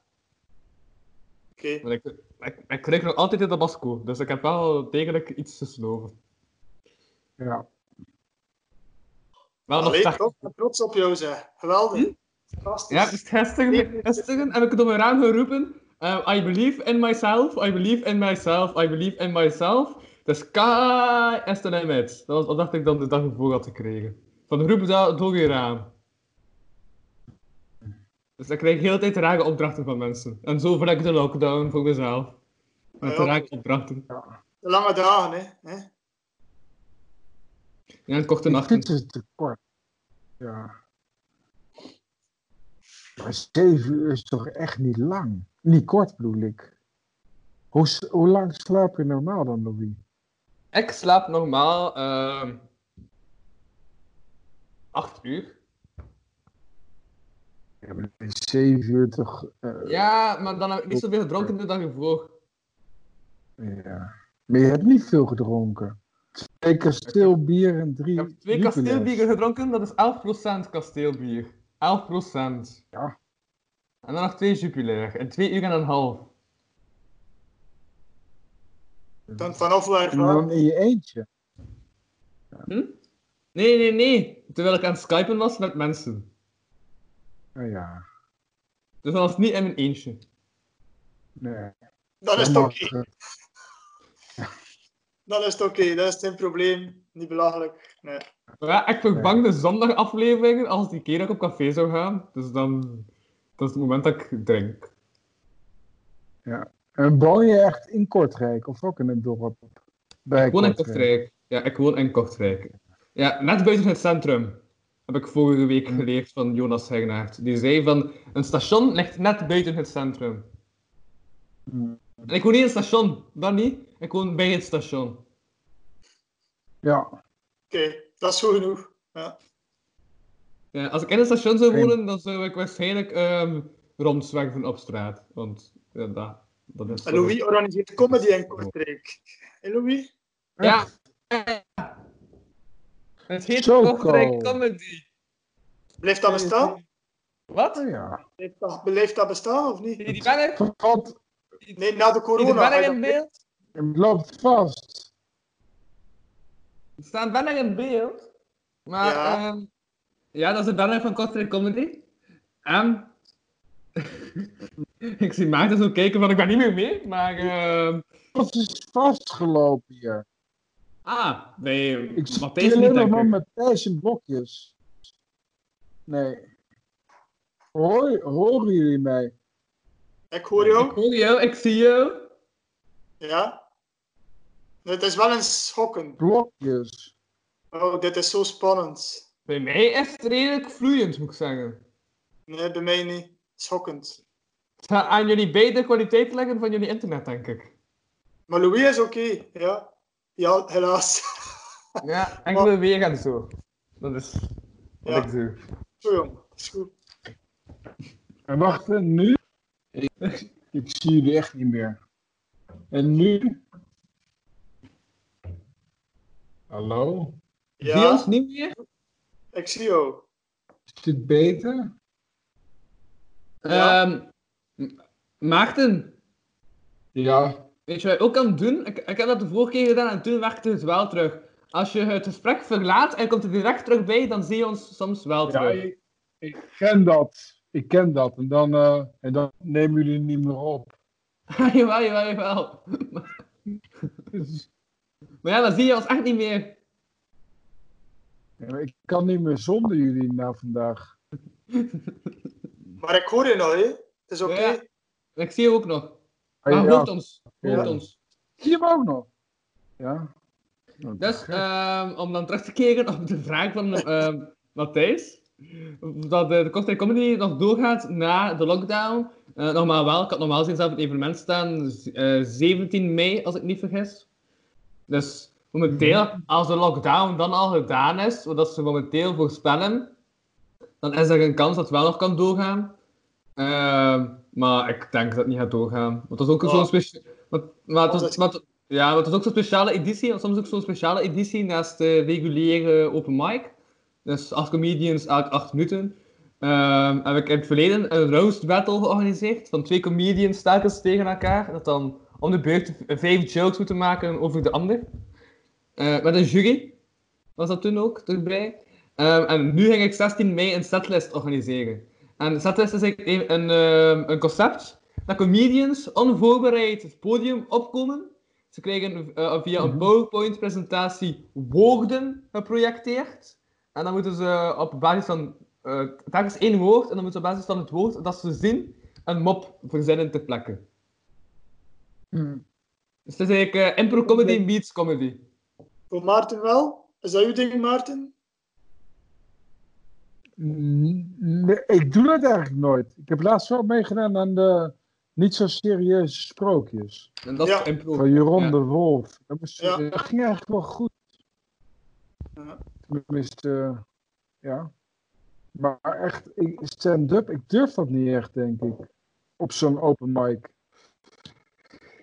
Oké. Ik, ik, ik kreeg nog altijd in Tabasco, dus ik heb wel degelijk iets gesnoven. Ja. Wel nog Allee, slecht. toch? Ik ben trots op jou, zeg. Geweldig. Fantastisch. Ja, dus gisteren, gisteren heb ik het op mijn raam geroepen. eh, I believe in myself, I believe in myself, I believe in myself. The sky is the limit. Dat, was, dat dacht ik dan de dag ervoor had gekregen. Van de roepen ze door je raam. Dus ik krijg de hele tijd rare opdrachten van mensen. En zo voel ik de lockdown voor mezelf. Met Ja. rare opdrachten. De lange dagen, hè. hè? Ja, en korte nachten. vind het te kort. Ja. Maar zeven uur is toch echt niet lang? Niet kort bedoel ik. Hoe, hoe lang slaap je normaal dan, Louis? Ik slaap normaal ehm 8 uur. Ja, maar dat is zeven uur toch. eh, Ja, maar dan heb ik niet zoveel gedronken de dag ervoor. ja. Maar je hebt niet veel gedronken. Twee kasteelbier en drie. Ik heb twee Jupiler. kasteelbieren gedronken, dat is 11% kasteelbier. 11%. Ja. En dan nog twee Jupiler. En twee uur en een half. Dan vanaf waar En dan in je eentje. Hm? Nee, nee, nee. Terwijl ik aan het skypen was met mensen. Oh ja. Dus dat was niet in mijn eentje. Nee. Dan is het Dat oké. eh, Dan is het oké. Dat is geen probleem. Niet belachelijk. Nee. Maar ja, ik vervang de zondagafleveringen als die keer dat ik op café zou gaan. Dus dan... Dat is het moment dat ik drink. En woon je echt in Kortrijk of ook in het dorp? Bij Ik woon in Kortrijk. Ja, ik woon in Kortrijk. Ja, net buiten het centrum. Heb ik vorige week geleerd van Jonas Hegnaert. Die zei van, een station ligt net buiten het centrum. Mm. En ik woon niet in het station, dat niet. Ik woon bij het station. Ja. Oké, dat is goed genoeg. Ja. Ja, als ik in het station zou wonen, dan zou ik waarschijnlijk ehm rondzwerven op straat. Want ja, dat, dat is... En Louis organiseert comedy in Kortrijk. Hé Louis? Ja. Het heet Kortrijk Ko. Comedy. Blijft dat bestaan? Wat? Oh ja. Blijft dat, blijft dat bestaan of niet? Die, die banner? Wat? Nee, na de Die corona. banner ga in beeld? Het loopt vast. Er staat banner in beeld. Maar Ja. ja, ja dat is de banner van Kortrijk Comedy. En ik zie Maarten zo kijken van ik ben niet meer mee, maar ehm Het is vastgelopen hier. Ah, nee, Ik Matthijs niet nog maar ik. met Thijs in blokjes. Nee. Hoor, horen jullie mij? Ik hoor Ik jou. hoor jou, ik zie jou. Ja. Het is wel een schokken. Blokjes. Oh, dit is zo spannend. Bij mij is het redelijk vloeiend, moet ik zeggen. Nee, bij mij niet. Schokkend. Het gaat aan jullie beide kwaliteit leggen van jullie internet, denk ik. Maar Louis is oké, ja. Ja, helaas. Ja, enkele weer en zo. Dat is wat Ja. ik doe. Zo jong, is goed. En wacht, en nu? Ik, ik zie jullie echt niet meer. En nu? Hallo? Zie je ons Ja, niet meer? ik zie jou. Is dit beter? Ja. Ehm, Maarten, Ja. Weet je wat je ook kan doen? Ik, ik heb dat de vorige keer gedaan en toen werkte het wel terug. Als je het gesprek verlaat en komt er direct terug bij, dan zie je ons soms wel Ja, terug. ik, ik ken dat. Ik ken dat. En dan, eh, en dan nemen jullie niet meer op. jawel, jawel, jawel. Maar ja, dan zie je ons echt niet meer. Ja, ik kan niet meer zonder jullie na vandaag. Maar ik hoor je nog, hè? Het is oké. Ja. Ik zie je ook nog. Ah, Maar ja, hoort ons. Ja. ons. Ook nog? Ja. Dus, om dan terug te keren op de vraag van ehm Matthijs. Dat de, de Kortrijk Comedy nog doorgaat na de lockdown. Eh normaal wel, ik had normaal gezien zelf het evenement staan. z- eh, 17 mei, als ik niet vergis. Dus momenteel, als de lockdown dan al gedaan is, wat ze momenteel voorspellen, dan is er een kans dat het wel nog kan doorgaan. Ehm, maar ik denk dat het niet gaat doorgaan. Want dat is ook Ja. zo'n speciaal. Maar, maar, het maar het- ja, maar het is ook zo'n speciale editie. Soms ook zo'n speciale editie naast de reguliere open mic. Dus acht comedians elk acht minuten. Ehm, heb ik in het verleden een roast battle georganiseerd. Van twee comedians telkens tegen elkaar. Dat dan om de beurt vijf jokes moeten maken over de ander. Eh, met een jury. Was dat toen ook erbij. Ehm, en nu ging ik 16 mei een setlist organiseren. En de setlist is eigenlijk een, een, ehm, een concept dat comedians onvoorbereid het podium opkomen. Ze krijgen eh, via een PowerPoint-presentatie woorden geprojecteerd. En dan moeten ze op basis van eh telkens één woord, en dan moeten ze op basis van het woord dat ze zien, een mop verzinnen ter plekke. Hm. Dus het is eigenlijk eh, impro-comedy meets comedy. Voor Maarten wel? Is dat uw ding, Maarten? Nee, ik doe dat eigenlijk nooit. Ik heb laatst wel meegedaan aan de niet zo serieuze sprookjes. En dat Ja. Van Jeroen Ja. de Wolf. Dat, was- Ja. dat ging eigenlijk wel goed. Ja. Tenminste, ja. Maar echt, stand-up, ik durf dat niet echt, denk ik. Op zo'n open mic.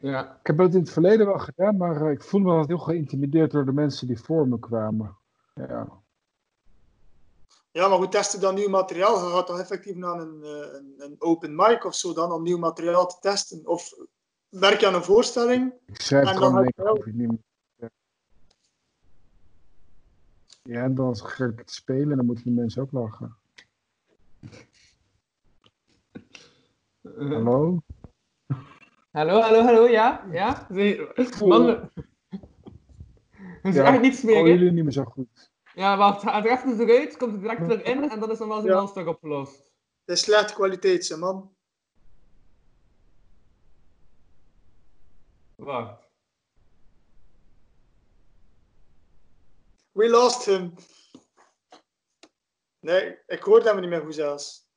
Ja. Ik heb dat in het verleden wel gedaan, maar eh, ik voelde me altijd heel geïntimideerd door de mensen die voor me kwamen. Ja. Ja, maar hoe test je dan nieuw materiaal? Je gaat toch effectief naar een, eh, een, een open mic of zo dan om nieuw materiaal te testen? Of werk je aan een voorstelling? Ik schrijf En dan gewoon niet meer. Ja, en dan ga ik het spelen en dan moeten de mensen ook lachen. Hallo? hallo, hallo, hallo, ja? Ja? Zie- Man, we is Ja, echt niets Ik meer, hoor hè? jullie niet meer zo goed. Ja, wacht, gaat er even eruit, komt er direct terug in en dan is normaal gezien Ja. al een stuk opgelost. Het is slechte kwaliteit, hè, man. Wacht. We lost him. Nee, ik hoorde hem niet meer goed zelfs.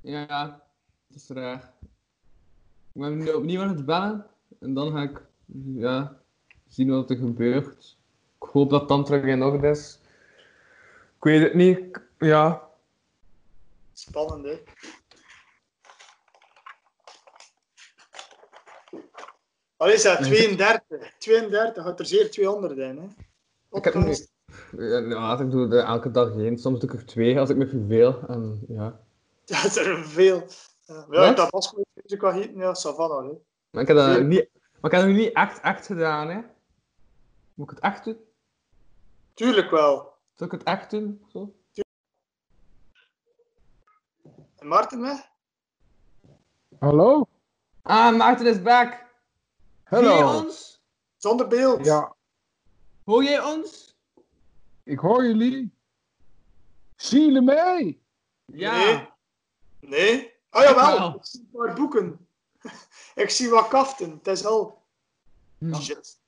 Ja, dat is raar. Ik ben nu opnieuw aan het bellen en dan ga ik ja, zien wat er gebeurt. Ik hoop dat het dan terug in orde is. Ik weet het niet. Ik- Ja. Spannend, hè? Allee, zeg, 32. 32, gaat er zeer 200 in, hè? Ik heb Podcast. Ja, ik doe er elke dag één. Soms doe ik er twee als ik me verveel. En, ja. Ja, dat is er veel. Ja, Wat? dat was goed. Ik kan gieten, ja, Savannah, hè? Maar ik heb dat niet, maar ik heb dat nog niet echt, echt gedaan. Hè. Moet ik het echt doen? Tuurlijk wel. Zal ik het echt doen? Zo? En Maarten weg? Hallo? Ah, Maarten is back. Zie je Hallo? ons? Zonder beeld. Ja, Hoor jij ons? ik hoor jullie. Zie jullie mee? Ja. Nee. Nee? Ah, jawel. Wel. Ik zie een paar boeken. ik zie wat kaften. Het is al... Hm. Shit.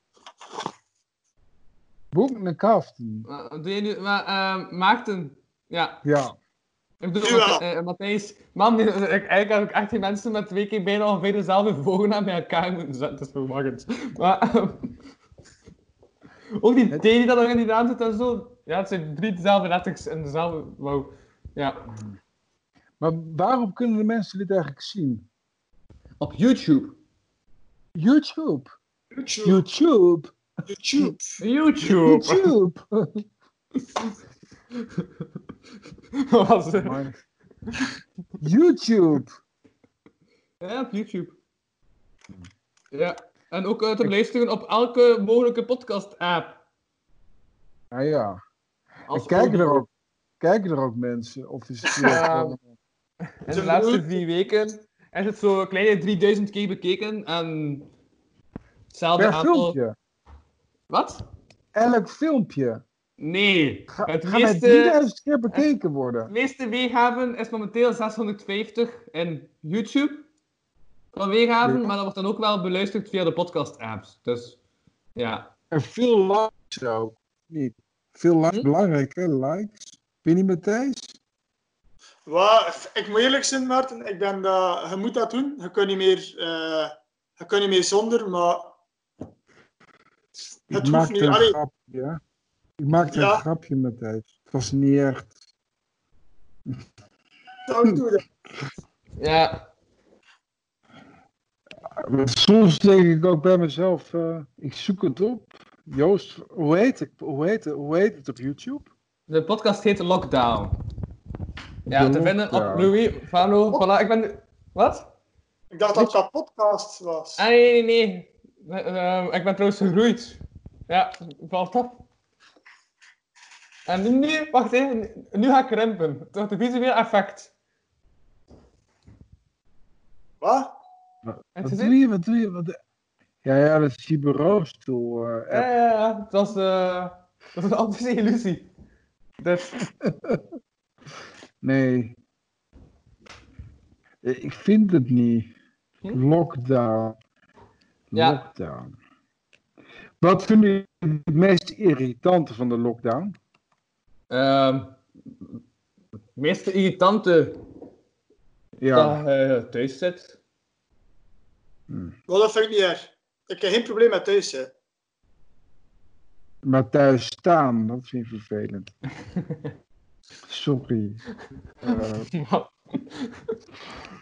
Boeken en kaften. Maar, doe je nu, maar ehm, Maarten, ja. Ja. Ik bedoel, wel. Matthij- eh, Matthijs, man, ik, eigenlijk heb ik echt die mensen met twee keer bijna ongeveer dezelfde voornaam bij elkaar moeten zetten. Dat is verwarrend. Maar, ehm, ook die D die dat nog in die naam zit en zo. Ja, het zijn drie dezelfde letters en dezelfde, wow. Ja. Maar waarom kunnen de mensen dit eigenlijk zien? Op YouTube. YouTube. YouTube. YouTube. YouTube. YouTube. YouTube. Wat was het? YouTube. Ja, op YouTube. Ja, en ook eh, te beluisteren op elke mogelijke podcast-app. Nou ja. Als En kijken er, ook, kijken er ook mensen? Of is het Ja. In de laatste drie weken is het zo een kleine 3000 keer bekeken en hetzelfde per aantal... filmpje? Wat? Elk filmpje. Nee. Ga, het gaan er meeste, 3000 keer bekeken worden. het meeste weergaven is momenteel 650 in YouTube van weergaven, Ja. maar dat wordt dan ook wel beluisterd via de podcast-apps. Dus ja. En veel likes ook. Niet. Veel likes, Hm? belangrijk hè, likes. Ben je niet Matthijs? Wat, ik moet eerlijk zijn, Maarten. Ik ben dat, je moet dat doen. Je kunt niet meer, eh, je kunt niet meer zonder, maar het hoeft maakte nu. een Allee, grapje. ja. Ik maakte Ja. een grapje Matthijs. Het was niet echt. nou, doe dat. Ja. Soms denk ik ook bij mezelf, eh, ik zoek het op. Joost, hoe heet, ik, hoe, heet, het- hoe heet het op YouTube? De podcast heet Lockdown. Ja, De te vinden op. Louis Vano. Voilà, ik ben... nu- Wat? Ik dacht dat dat podcast was. Ah, nee, nee, nee. Eh, eh, ik ben trouwens gegroeid. Ja, valt op. En nu, wacht even, nu ga ik krimpen. Het wordt een visueel effect. Wat? Je Wat doe je, wat doe je? Wat... Ja, ja, dat is die bureaustoel. eh, Ja, ja, ja. Het was, eh, dat was een optische illusie. Dus, Nee. Ik vind het niet. Hm? Lockdown. Ja. Lockdown. Wat vind je het meest irritante van de lockdown? ehm het meeste irritante Ja. dat je thuis zit. Wel, dat vind ik niet erg. Ik heb geen probleem met thuis zitten. Maar thuis staan, dat vind ik vervelend. Sorry. Eh, ja,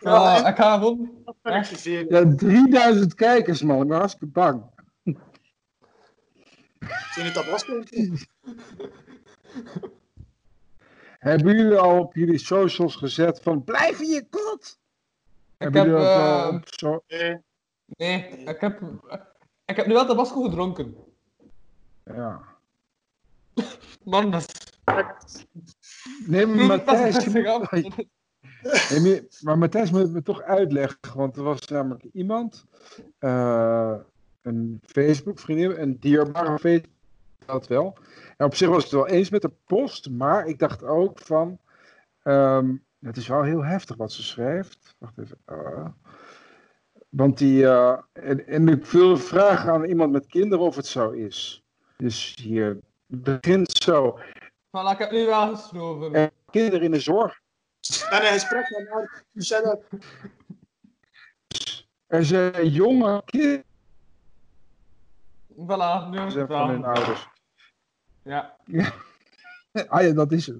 Ja, ik ga gewoon... Ja, 3000 kijkers, man. Ik ben hartstikke bang. Zijn het Tabasco? Hebben jullie al op jullie socials gezet van blijf in je kot? Ik Hebben heb, jullie dat al eh, op. Nee. nee, ik heb, ik heb nu wel Tabasco gedronken. Ja. Man, dat is... Nee, maar Matthijs, moet-. Nee, maar, Matthijs moet het me toch uitleggen, want er was namelijk iemand, eh, een Facebook-vriendin, een dierbare Facebook, dat wel. En op zich was ik het wel eens met de post, maar ik dacht ook van, ehm, het is wel heel heftig wat ze schrijft. Wacht even. eh. want die, eh, en, en ik wil vragen aan iemand met kinderen of het zo is. Dus hier het begint zo. Voilà, ik heb nu wel gesnoven. Kinderen in de zorg. En een gesprek met dat? Er zijn jonge kinderen Voilà, nu het van hun ouders. Ja. Ah ja, dat is het.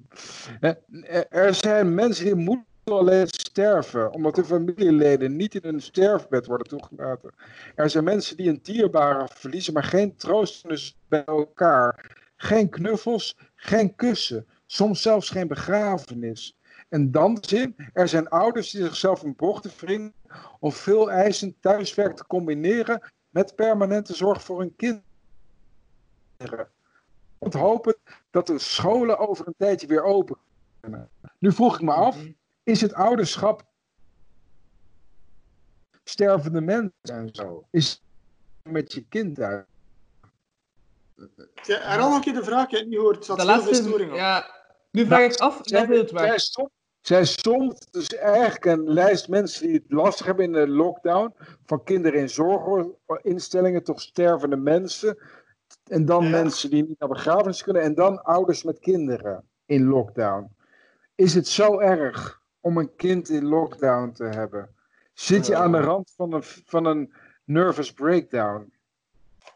Eh, Er zijn mensen die moeten alleen sterven, omdat hun familieleden niet in hun sterfbed worden toegelaten. Er zijn mensen die een dierbare verliezen, maar geen troost dus bij elkaar. Geen knuffels, geen kussen, soms zelfs geen begrafenis. En dan zin, er zijn ouders die zichzelf in bochten wringen om veel eisend thuiswerk te combineren met permanente zorg voor hun kinderen. Om te hopen dat de scholen over een tijdje weer open kunnen. Nu vroeg ik me af, is het ouderschap stervende mensen en zo? Is het met je kind uit? Ja, herhaal nog een keer de vraag, ik heb het niet gehoord. Er zat De laatste... Ja. Nu vraag ik af, Zij, dat wil het zij, weg. stond, zij stond dus eigenlijk een lijst mensen die het lastig hebben in de lockdown. Van kinderen in zorginstellingen tot stervende mensen. En dan Ja. mensen die niet naar begrafenis kunnen. En dan ouders met kinderen in lockdown. Is het zo erg om een kind in lockdown te hebben? Zit je aan de rand van een, van een nervous breakdown?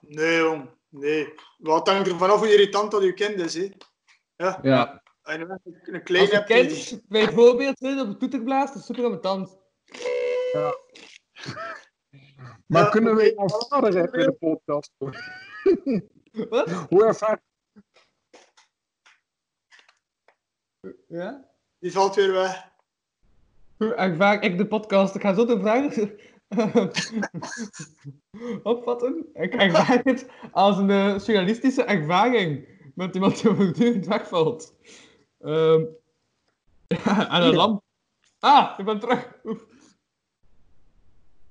Nee, jong. Nee. Wat hangt er vanaf hoe irritant dat uw kind is, hè? Ja. Ja. En een Als je kind bijvoorbeeld zit op de toeter blaast, dat is super aan mijn tand. Maar Ja, kunnen we jouw vader even in de podcast? Wat? Hoe ervaar Ja? Die valt weer weg. Hoe ervaar ik de podcast? Ik ga zo de vraag opvatten. Ik ervaar het als een eh, journalistische ervaring met iemand die voortdurend wegvalt. Ja, een lamp. Ah, ik ben terug. Oef.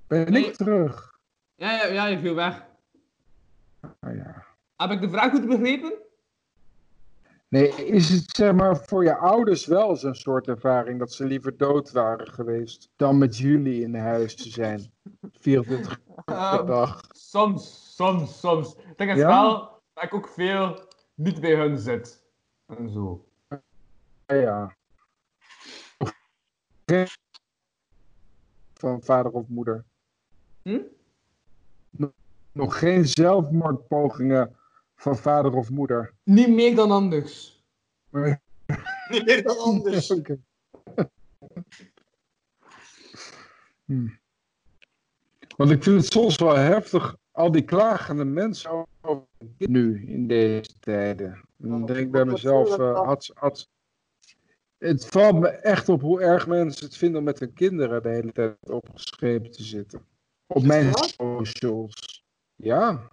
Ben ik terug? Ja, ja, ja, je viel weg. Ah, ja. Heb ik de vraag goed begrepen? Nee, is het zeg maar voor je ouders wel zo'n soort ervaring dat ze liever dood waren geweest dan met jullie in huis te zijn? 24 uur per Ehm, dag. soms, soms, soms. Ik denk het Ja? wel dat ik ook veel niet bij hun zit. En zo. Ja, Van vader of moeder. Hm? Nog- geen zelfmoordpogingen van vader of moeder. Niet meer dan anders. Maar- Niet meer dan anders. Oké. Hm. Want ik vind het soms wel heftig, al die klagende mensen over dit nu in deze tijden. En dan denk ik bij mezelf, eh, had, had, het valt me echt op hoe erg mensen het vinden om met hun kinderen de hele tijd opgeschreven te zitten. Op mijn socials. Ja.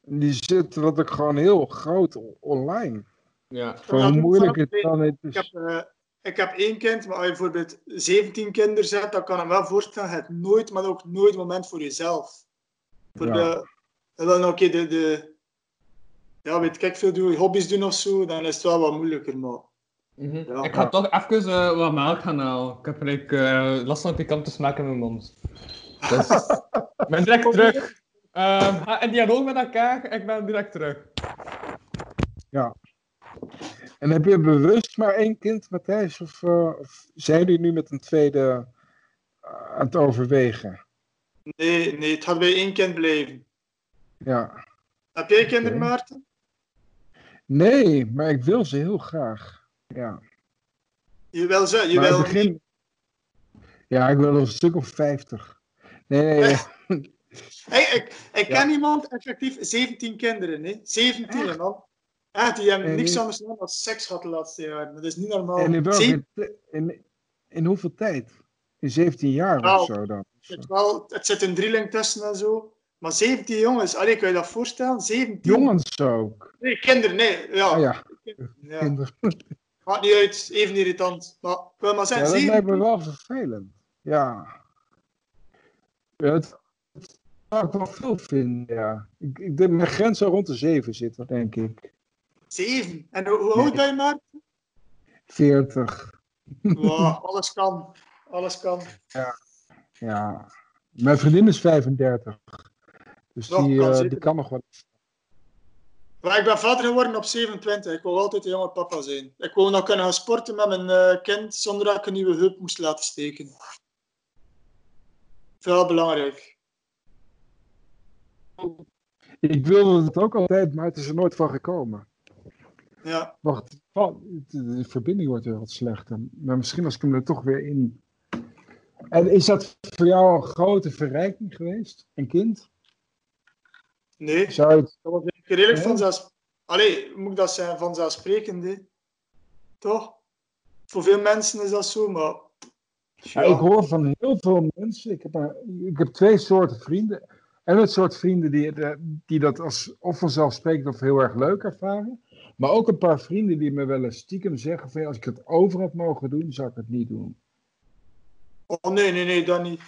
Die zitten wat ik gewoon heel groot online. Ja. Ja, hoe moeilijk het ik. dan is. Ik heb, eh, ik heb één kind, maar als je bijvoorbeeld 17 kinderen zet, dan kan ik me wel voorstellen, je hebt nooit, maar ook nooit een moment voor jezelf. Voor Ja. de, en dan oké, de, de, ja, weet ik veel, doe je hobby's doen of zo, dan is het wel wat moeilijker, maar Mhm. Ja. Ik ga toch even eh, wat melk gaan halen. Ik heb gelijk eh, last van pikante smaak in mijn mond. Dus, ik ben direct terug. Ehm, ga in dialoog met elkaar, ik ben direct terug. En heb je bewust maar één kind, Matthijs? Of, eh, of zijn jullie nu met een tweede eh, aan het overwegen? nee, nee, het gaat bij één kind blijven. Ja. Heb jij kinderen. Maarten? Nee, maar ik wil ze heel graag. Ja. Je wil ze, je maar wil het begin... Ja, ik wil een stuk of 50. Nee, nee. Hey, ik ik Ja. ken iemand, effectief 17 kinderen, hè? 17 man. Ja, die hebben En niks die- anders gedaan dan seks gehad de laatste jaren. Dat is niet normaal. En in, welke, in, in hoeveel tijd? In 17 jaar Nou, of zo dan? het, wel, het zit een drieling tussen en zo. Maar 17 jongens, allee, kan je dat voorstellen? 17 Jongens ook. Nee, kinderen, nee. Ja, Ah ja, ja. kinderen. Maakt niet uit, even irritant. Maar wil maar Ja, zeggen, dat lijkt 17 me wel vervelend. Ja. ja het, het zou ik wel veel vinden, ja. Ik, ik denk mijn grens zou rond de 7 zitten, denk ik. Zeven. En hoe, hoe oud ben je maar? 40. Wow, alles kan. Alles kan. Ja. Mijn vriendin is 35. Dus Nog, die, kan zeker. die kan nog wat. Maar ik ben vader geworden op 27. Ik wil altijd een jonge papa zijn. Ik wil nog kunnen gaan sporten met mijn eh, kind zonder dat ik een nieuwe heup moest laten steken. Veel belangrijk. Ik wilde het ook altijd, maar het is er nooit van gekomen. Ja. Wacht, de verbinding wordt weer wat slechter. Maar misschien als ik hem er toch weer in. En is dat voor jou een grote verrijking geweest? Een kind? Nee, Zou je het... redelijk Ja? vanzelfsprekend. Allee, moet ik dat zijn vanzelfsprekend, hè? Toch? Voor veel mensen is dat zo, maar... Ja, ik hoor van heel veel mensen. Ik heb, maar, ik heb twee soorten vrienden. En het soort vrienden die, die dat als of vanzelfsprekend of heel erg leuk ervaren. Maar ook een paar vrienden die me wel eens stiekem zeggen: van, als ik het over had mogen doen, zou ik het niet doen. Oh, nee, nee, nee, dat niet.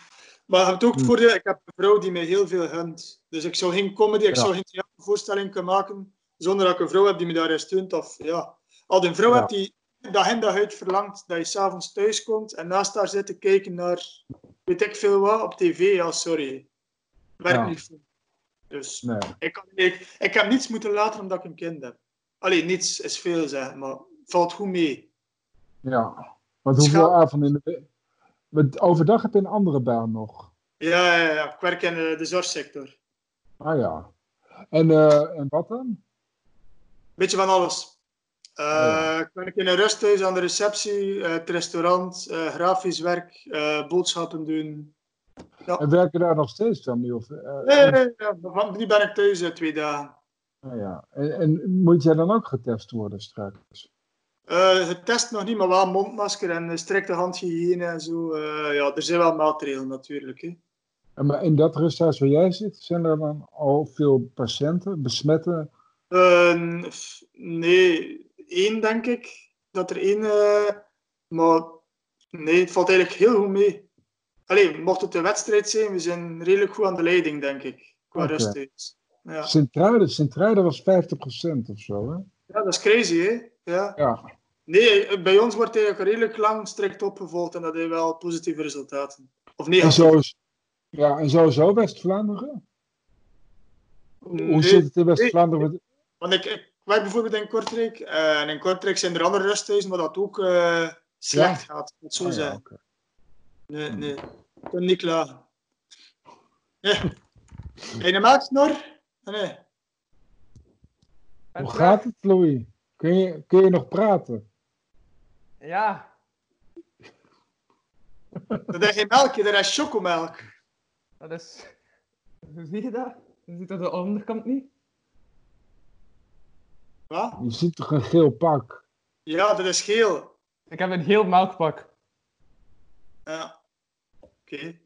Maar je hebt ook het Hm. voordeel, ik heb een vrouw die mij heel veel gunt. Dus ik zou geen comedy, ik Ja. zou geen theatervoorstelling kunnen maken zonder dat ik een vrouw heb die me daarin steunt. Of, ja. Als je een vrouw Ja. hebt die dag in dag uit verlangt dat je s'avonds thuis komt en naast haar zit te kijken naar, weet ik veel wat, op tv, ja, sorry. Werkt Ja. niet voor. Dus Nee. ik, kan, ik, ik heb niets moeten laten omdat ik een kind heb. Allee, niets is veel, zeg, maar het valt goed mee. Ja. Want hoeveel Schaam- avonden in de Overdag heb je een andere baan nog. Ja, ja, ja. ik werk in eh, de zorgsector. Ah ja. En, eh, en wat dan? Beetje van alles. Ja. Ik werk in een rusthuis aan de receptie, het restaurant, grafisch werk, boodschappen doen. En werken daar nog steeds dan nu? Of, Nee, nee, nee, van- nu ben ik thuis twee dagen. Nou ja. En, en moet jij dan ook getest worden straks? Eh getest nog niet, maar wel mondmasker en strikte handhygiëne en zo. Eh, ja, er zijn wel maatregelen natuurlijk. Hè. En maar in dat rusthuis waar jij zit, zijn er dan al veel patiënten, besmetten? Eh, f- nee, één denk ik. Dat er één. eh, maar nee, het valt eigenlijk heel goed mee. Allee, mocht het een wedstrijd zijn, we zijn redelijk goed aan de leiding, denk ik. Qua Oké. rusttijd. Ja. Sint-Truiden was 50% of zo, hè? ja, dat is crazy, hè? Ja. Ja. Nee, bij ons wordt eigenlijk redelijk lang strikt opgevolgd en dat heeft wel positieve resultaten. Of En, negatief. zo is, ja, en sowieso West-Vlaanderen? Hoe Nee, zit het in West-Vlaanderen? Want ik, ik werk bijvoorbeeld in Kortrijk. eh, en in Kortrijk zijn er andere rusthuizen waar dat ook eh, slecht gaat. Moet het zo Oh ja, zeggen. oké. Nee, nee. Ik kan niet klagen. Ja. Heb je een? Ah, Nee. En Hoe gaat het, Louis? Kun je, kun je nog praten? Ja. Dat is geen melkje, dat is chocomelk. Dat is... Hoe zie je dat? Je ziet dat de onderkant niet? Wat? Je ziet toch een geel pak? Ja, dat is geel. Ik heb een heel melkpak. Ja. Oké.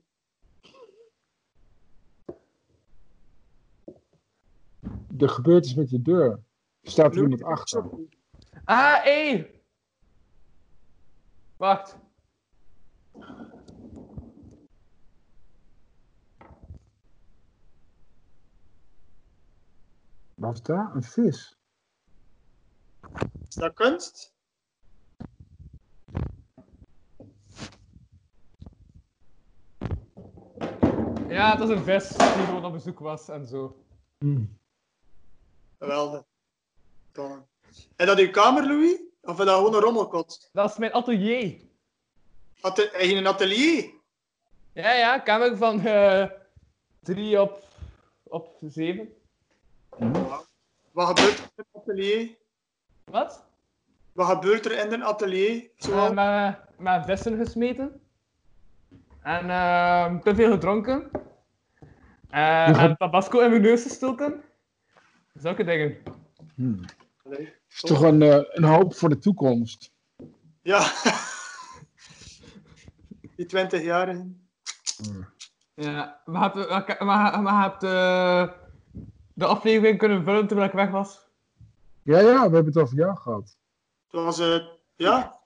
Er gebeurt iets met je deur. Staat er iemand achter. Ah, hé! Wacht. Wat is dat? Een vis? Is dat kunst? Ja, het is een vis die gewoon op bezoek was en zo. Hm. Geweldig. En dat uw kamer, Louis? Of is dat gewoon een rommelkot? Dat is mijn atelier. Had je heb je een atelier? Ja, ja, kamer van eh 3 op, op 7. Wat gebeurt er in een atelier? Wat? Wat gebeurt er in een atelier? Uh, Zoal? met, met vissen gesmeten. En ehm, te veel gedronken. Eh, en tabasco in mijn neus gestoken. Zulke dingen. Hm. Het is toch een, eh, een hoop voor de toekomst. Ja. Die 20-jarigen. Ja, maar heb, maar, maar, maar heb de, de aflevering kunnen vullen terwijl ik weg was? Ja, ja, we hebben het over jou gehad. Het was, eh, ja.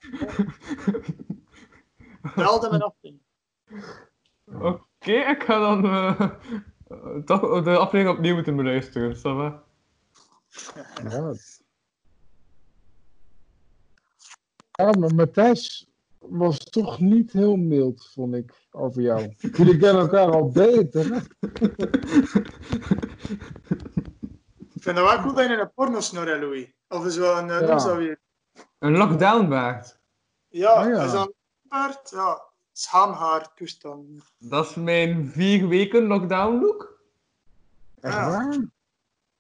Telde mijn afding. Oké, ik ga dan eh, toch de aflevering opnieuw moeten beluisteren. va? Ja. het- Ja, maar Matthijs was toch niet heel mild, vond ik, over jou. Jullie kennen elkaar al beter. Ik vind het wel cool dat je een pornosnor hebt, Louis. Of is wel een, uh, Ja. noem dat weer? Een lockdown baard. Ja, Ah, ja. is dat een? Ja, schaamhaar toestand. Dat is mijn vier weken lockdown look. Echt Ja. waar?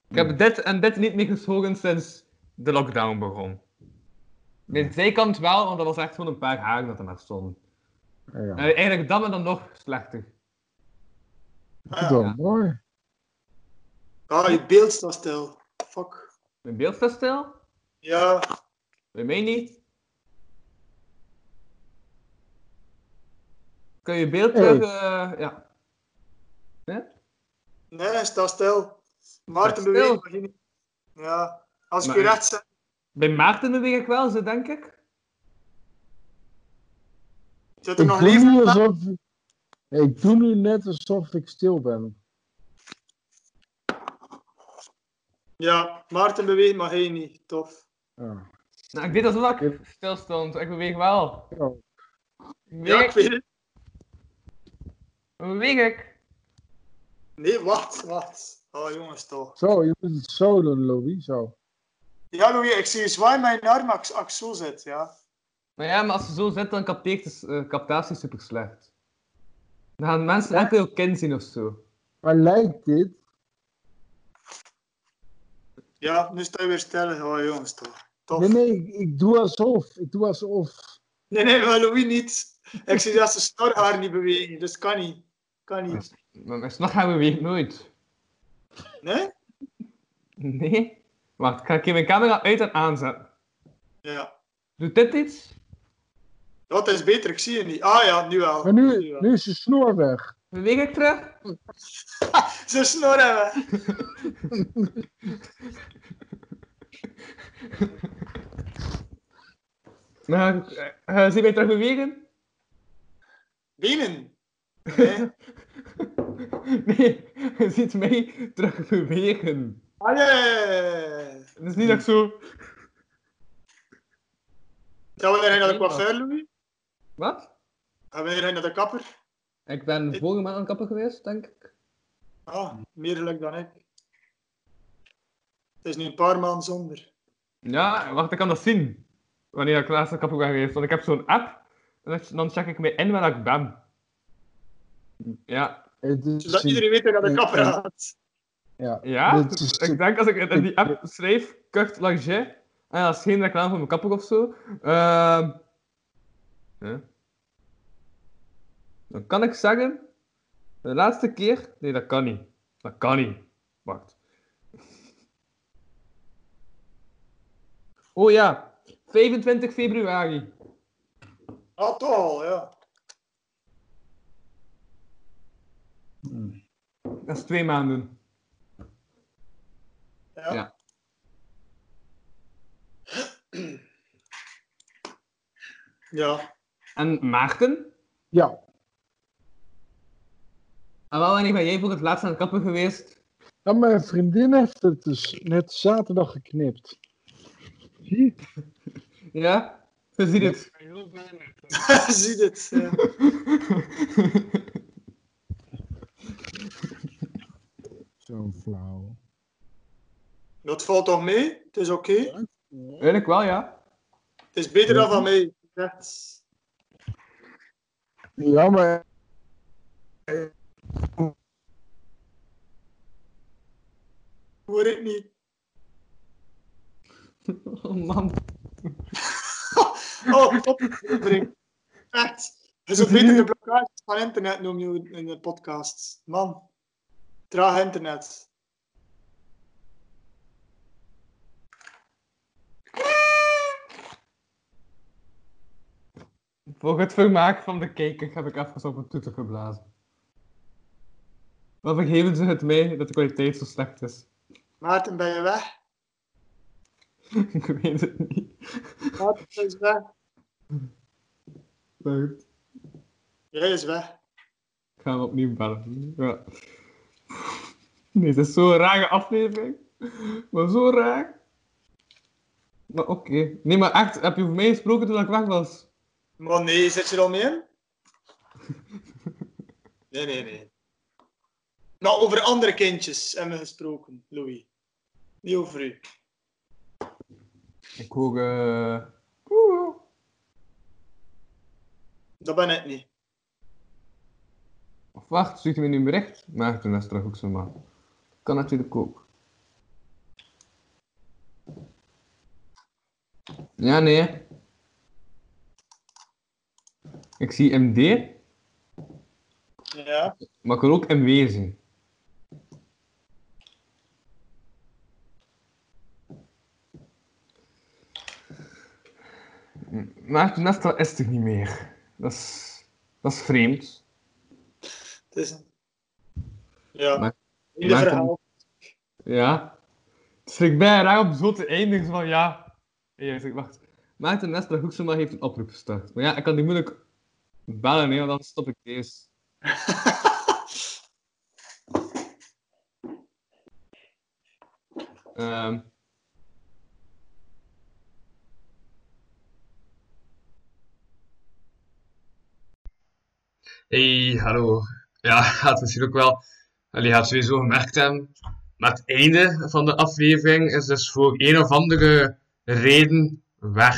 Ik heb dit en dit niet meer geschoren sinds de lockdown begon. Mijn zijkant wel, want dat was echt gewoon een paar haren dat er maar stonden. Ja, En eigenlijk dat maar dan nog slechter. dat is wel ja. mooi. Ah, je beeld staat stil. Fuck. Mijn beeld staat stil? Ja, Bij mij niet. Kun je beeld Hey. terug... eh, ja. nee, hij staat stil. Maarten beweegt stil? nog niet. Ja, als ik Maar- u recht zet. Bij Maarten beweeg ik wel, zo denk ik. Zit er Ik nog doe, leven? nu in? alsof, ik doe nu net alsof ik stil ben. Ja, Maarten beweegt, maar hij niet. Tof. Ja. Nou, ik deed alsof ik stil stond. Ik beweeg wel. Ja. Beweeg Ja, ik weet het. Beweeg ik? Nee, wacht, wacht. Oh, jongens, toch. Zo, je moet het zo doen, Louis. Zo. Ja, Louis, ik zie je zwaai je arm als als ik zo zit, ja. Maar ja, maar als je zo zit, dan capteert de eh, captatie super slecht. Dan gaan mensen enkel je kind zien of zo. Maar lijkt dit? Ja, nu sta je weer stil. Oh, jongens, toch. Tof. Nee, nee, ik, ik doe alsof. Ik doe alsof. Nee, nee, maar Louis niet. Ik zie dat zijn snorhaar niet bewegen, dus kan niet. Kan niet. Maar mijn gaan beweegt nooit. Nee? Nee. Wacht, ik ga ik even mijn camera uit en aanzetten. Ja. Doet dit iets? Dat is beter, ik zie je niet. Ah ja, nu wel. Maar nu, wel. nu is de snor weg. Beweeg ik terug? Ze snor hebben. Nou, uh, zie je mij terug bewegen? Benen. Nee. Nee, je ziet mij terug bewegen. Ah. Het is niet dat ik zo... Ja, wanneer ga je naar de coiffeur, Louis? Wat? En wanneer ga je naar de kapper? Ik ben vorige maand aan het kappen geweest, denk ik. Ah, meer geluk dan ik. Het is nu een paar maanden zonder. Ja, wacht, ik kan dat zien. Wanneer ik laatst aan de kapper ben geweest. Want ik heb zo'n app. En dan- check ik me in waar ik ben. Ja. Het is Zodat een- iedereen weet dat de kapper Ja. gaat. Ja. Ja? Ik denk als ik in die app schrijf, Kurt Lange. En dat is geen reclame voor mijn kapper of zo. Ehm ja. Dan kan ik zeggen. De laatste keer. Nee, dat kan niet. Dat kan niet. Wacht. Oh ja. 25 februari. Ah, toch al, ja. Dat is twee maanden. Ja. Ja. Ja. En Maarten? Ja, En wel, wanneer ben jij voor het laatst aan het kapper geweest? Nou, mijn vriendin heeft het dus net zaterdag geknipt. Zie je? Ja? Je ziet het. Zie dit. Ja. Zo flauw. Dat valt toch mee? Het is oké. Eigenlijk wel, ja. Het is beter dan van mij. Ja, maar Hoor ik niet. Oh man. Oh, top. Echt. Je zult beter de van internet noemen in de podcast. Man. Traag internet. Voor het vermaak van de kijker heb ik even op een toeter geblazen. Wat vergeven ze het mij dat de kwaliteit zo slecht is? Maarten, ben je weg? ik weet het niet. Maarten is weg. Goed, Jij is weg. ik ga hem opnieuw bellen. Ja. Nee, het is zo'n rare aflevering. Maar zo raar. Maar oké. Nee, maar echt, heb je over mij gesproken toen ik weg was? Maar nee, zit je er al mee in? Nee, nee, nee. Nou, over andere kindjes hebben we gesproken, Louis. Niet over u. Ik hoor... eh poeh. Dat ben ik niet. Of wacht, stuurt hij me nu een bericht? Maar toen is terug ook zo maar. Kan natuurlijk ook. Ja, nee. Ik zie MD, Ja. maar ik kan ook MW zien. Maar toen is toch niet meer. Dat is, dat is vreemd. Het is een... Ja. Maar- verhaal. Ja. Het schrikt bij raar om zo te eindigen van ja. Ik zeg, wacht. Maarten Nestor Hoeksema heeft een oproep gestart. Maar ja, ik kan die moeilijk bellen, nee, want dan stop ik deze. Ehm Hey, hallo. Ja, gaat misschien ook wel. Jullie gaat sowieso gemerkt hebben. Maar het einde van de aflevering is dus voor een of andere reden weg.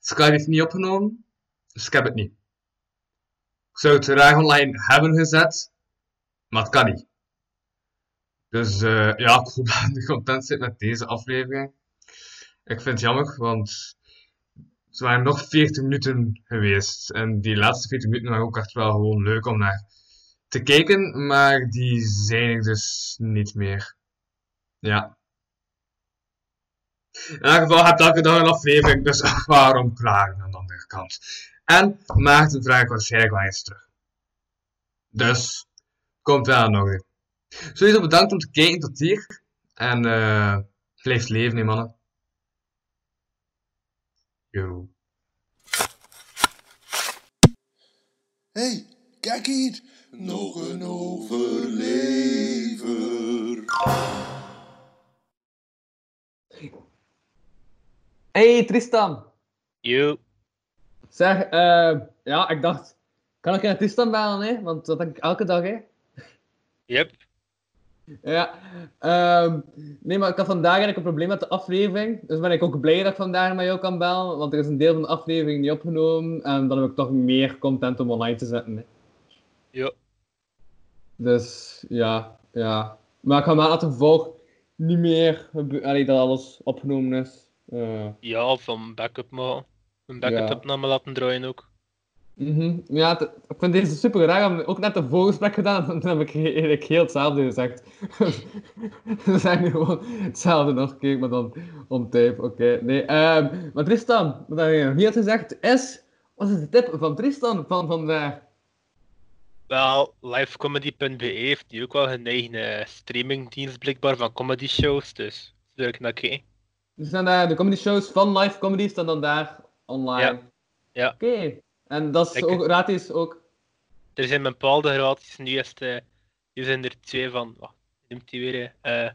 Skype heeft niet opgenomen, dus ik heb het niet. Ik zou het graag online hebben gezet, maar het kan niet. Dus eh, ja, ik hoop dat je content zit met deze aflevering. Ik vind het jammer, want het waren nog 40 minuten geweest. En die laatste 40 minuten waren ook echt wel gewoon leuk om naar te kijken, maar die zijn er dus niet meer. Ja. In elk geval heb je elke dag een aflevering, dus waarom klagen aan de andere kant? En Maarten vraagt waarschijnlijk wel eens terug. Dus, komt wel aan orde. Sowieso bedankt om te kijken tot hier. En eh blijf leven, hè, mannen. Yo. hey, kijk hier. Nog een overlever. Hey Tristan. Yo. Zeg, eh, ja, ik dacht, kan ik naar Tristan bellen, hè? Want dat denk ik elke dag, hè? Yep. Ja, ehm, nee, maar ik had vandaag eigenlijk een probleem met de aflevering. Dus ben ik ook blij dat ik vandaag met jou kan bellen, want er is een deel van de aflevering niet opgenomen. En dan heb ik toch meer content om online te zetten. Hè. Ja. Dus ja, ja. Maar ik ga maar laten volg niet meer allee, dat alles opgenomen is. Eh, Ja, of een backup maken. Een Ja. opname laten draaien ook. mhm. Ja, het- ik vind deze super raar. Ook net een voorgesprek gedaan, en toen heb ik eigenlijk heel hetzelfde gezegd. We zijn nu gewoon hetzelfde nog een keer, maar dan on tape. Oké, nee. ehm, maar Tristan, wat je had gezegd is... Wat is de tip van Tristan van vandaag? Wel, livecomedy.be heeft nu ook wel hun eigen eh, streamingdienst blijkbaar van comedy shows, dus ik naar kijken. Staan daar de comedy shows van live comedy staan dan daar online. Ja. Ja. Oké. En dat is ook gratis ook. Er zijn bepaalde gratis, nu, is het, eh, nu zijn er twee van, wacht, noemt die weer? eh, eh,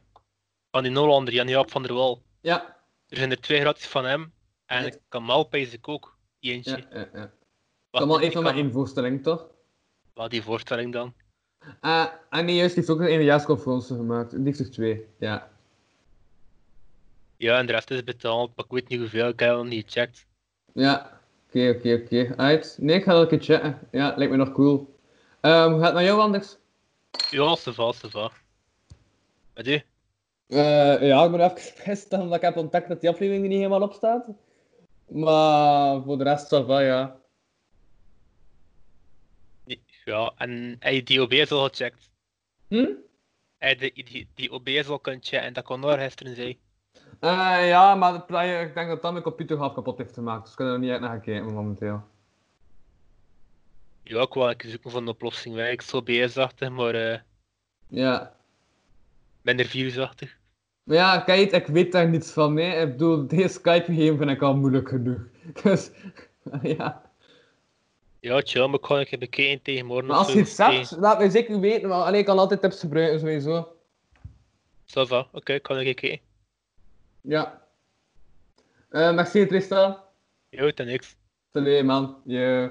van die Hollander, Jan-Jaap van der Wal. Ja. Er zijn er twee gratis van hem, en Ja. Kamal pijs ik ook, eentje. Ja, ja, ja. Kan- maar één voorstelling, toch? Wat die voorstelling dan? Ah, en nee, juist, die heeft ook een eindejaarsconferentie gemaakt. Die heeft er twee, ja. Ja, en de rest is betaald, maar ik weet niet hoeveel, ik heb nog niet gecheckt. Ja. Oké, oké, oké. Uit. Nee, ik ga dat een keer checken. Ja, lijkt me nog cool. Ehm, hoe gaat het met jou anders? Ja, ze va, ze va. Met u? Eh, ja, ik ben even gepest omdat ik heb ontdekt dat die aflevering er niet helemaal op staat. Maar voor de rest, ça va, ja. Ja, en je die OBS al gecheckt? Hm? Heb je die, die, die OBS al kunnen checken en dat kon daar gisteren zei? Eh, ja, maar ik denk dat dat mijn computer half kapot heeft gemaakt. Dus ik kan er niet uit naar kijken momenteel. Ja, ik wou keer zoeken van een oplossing. waar Ik zo OBS-achtig, maar eh Ja. minder virusachtig. Maar ja, kijk, ik weet daar niets van. Nee. Ik bedoel, deze Skype-gegeven vind ik al moeilijk genoeg. Dus, ja. Ja, chill, maar ik ga een tegen morgen Maar als je iets hebt, laat mij zeker weten. Maar alleen ik kan altijd tips gebruiken, sowieso. Ça va, oké, ik ga een keer. Ja. Eh merci Tristan. Jo, ten niks. Salut man. Je.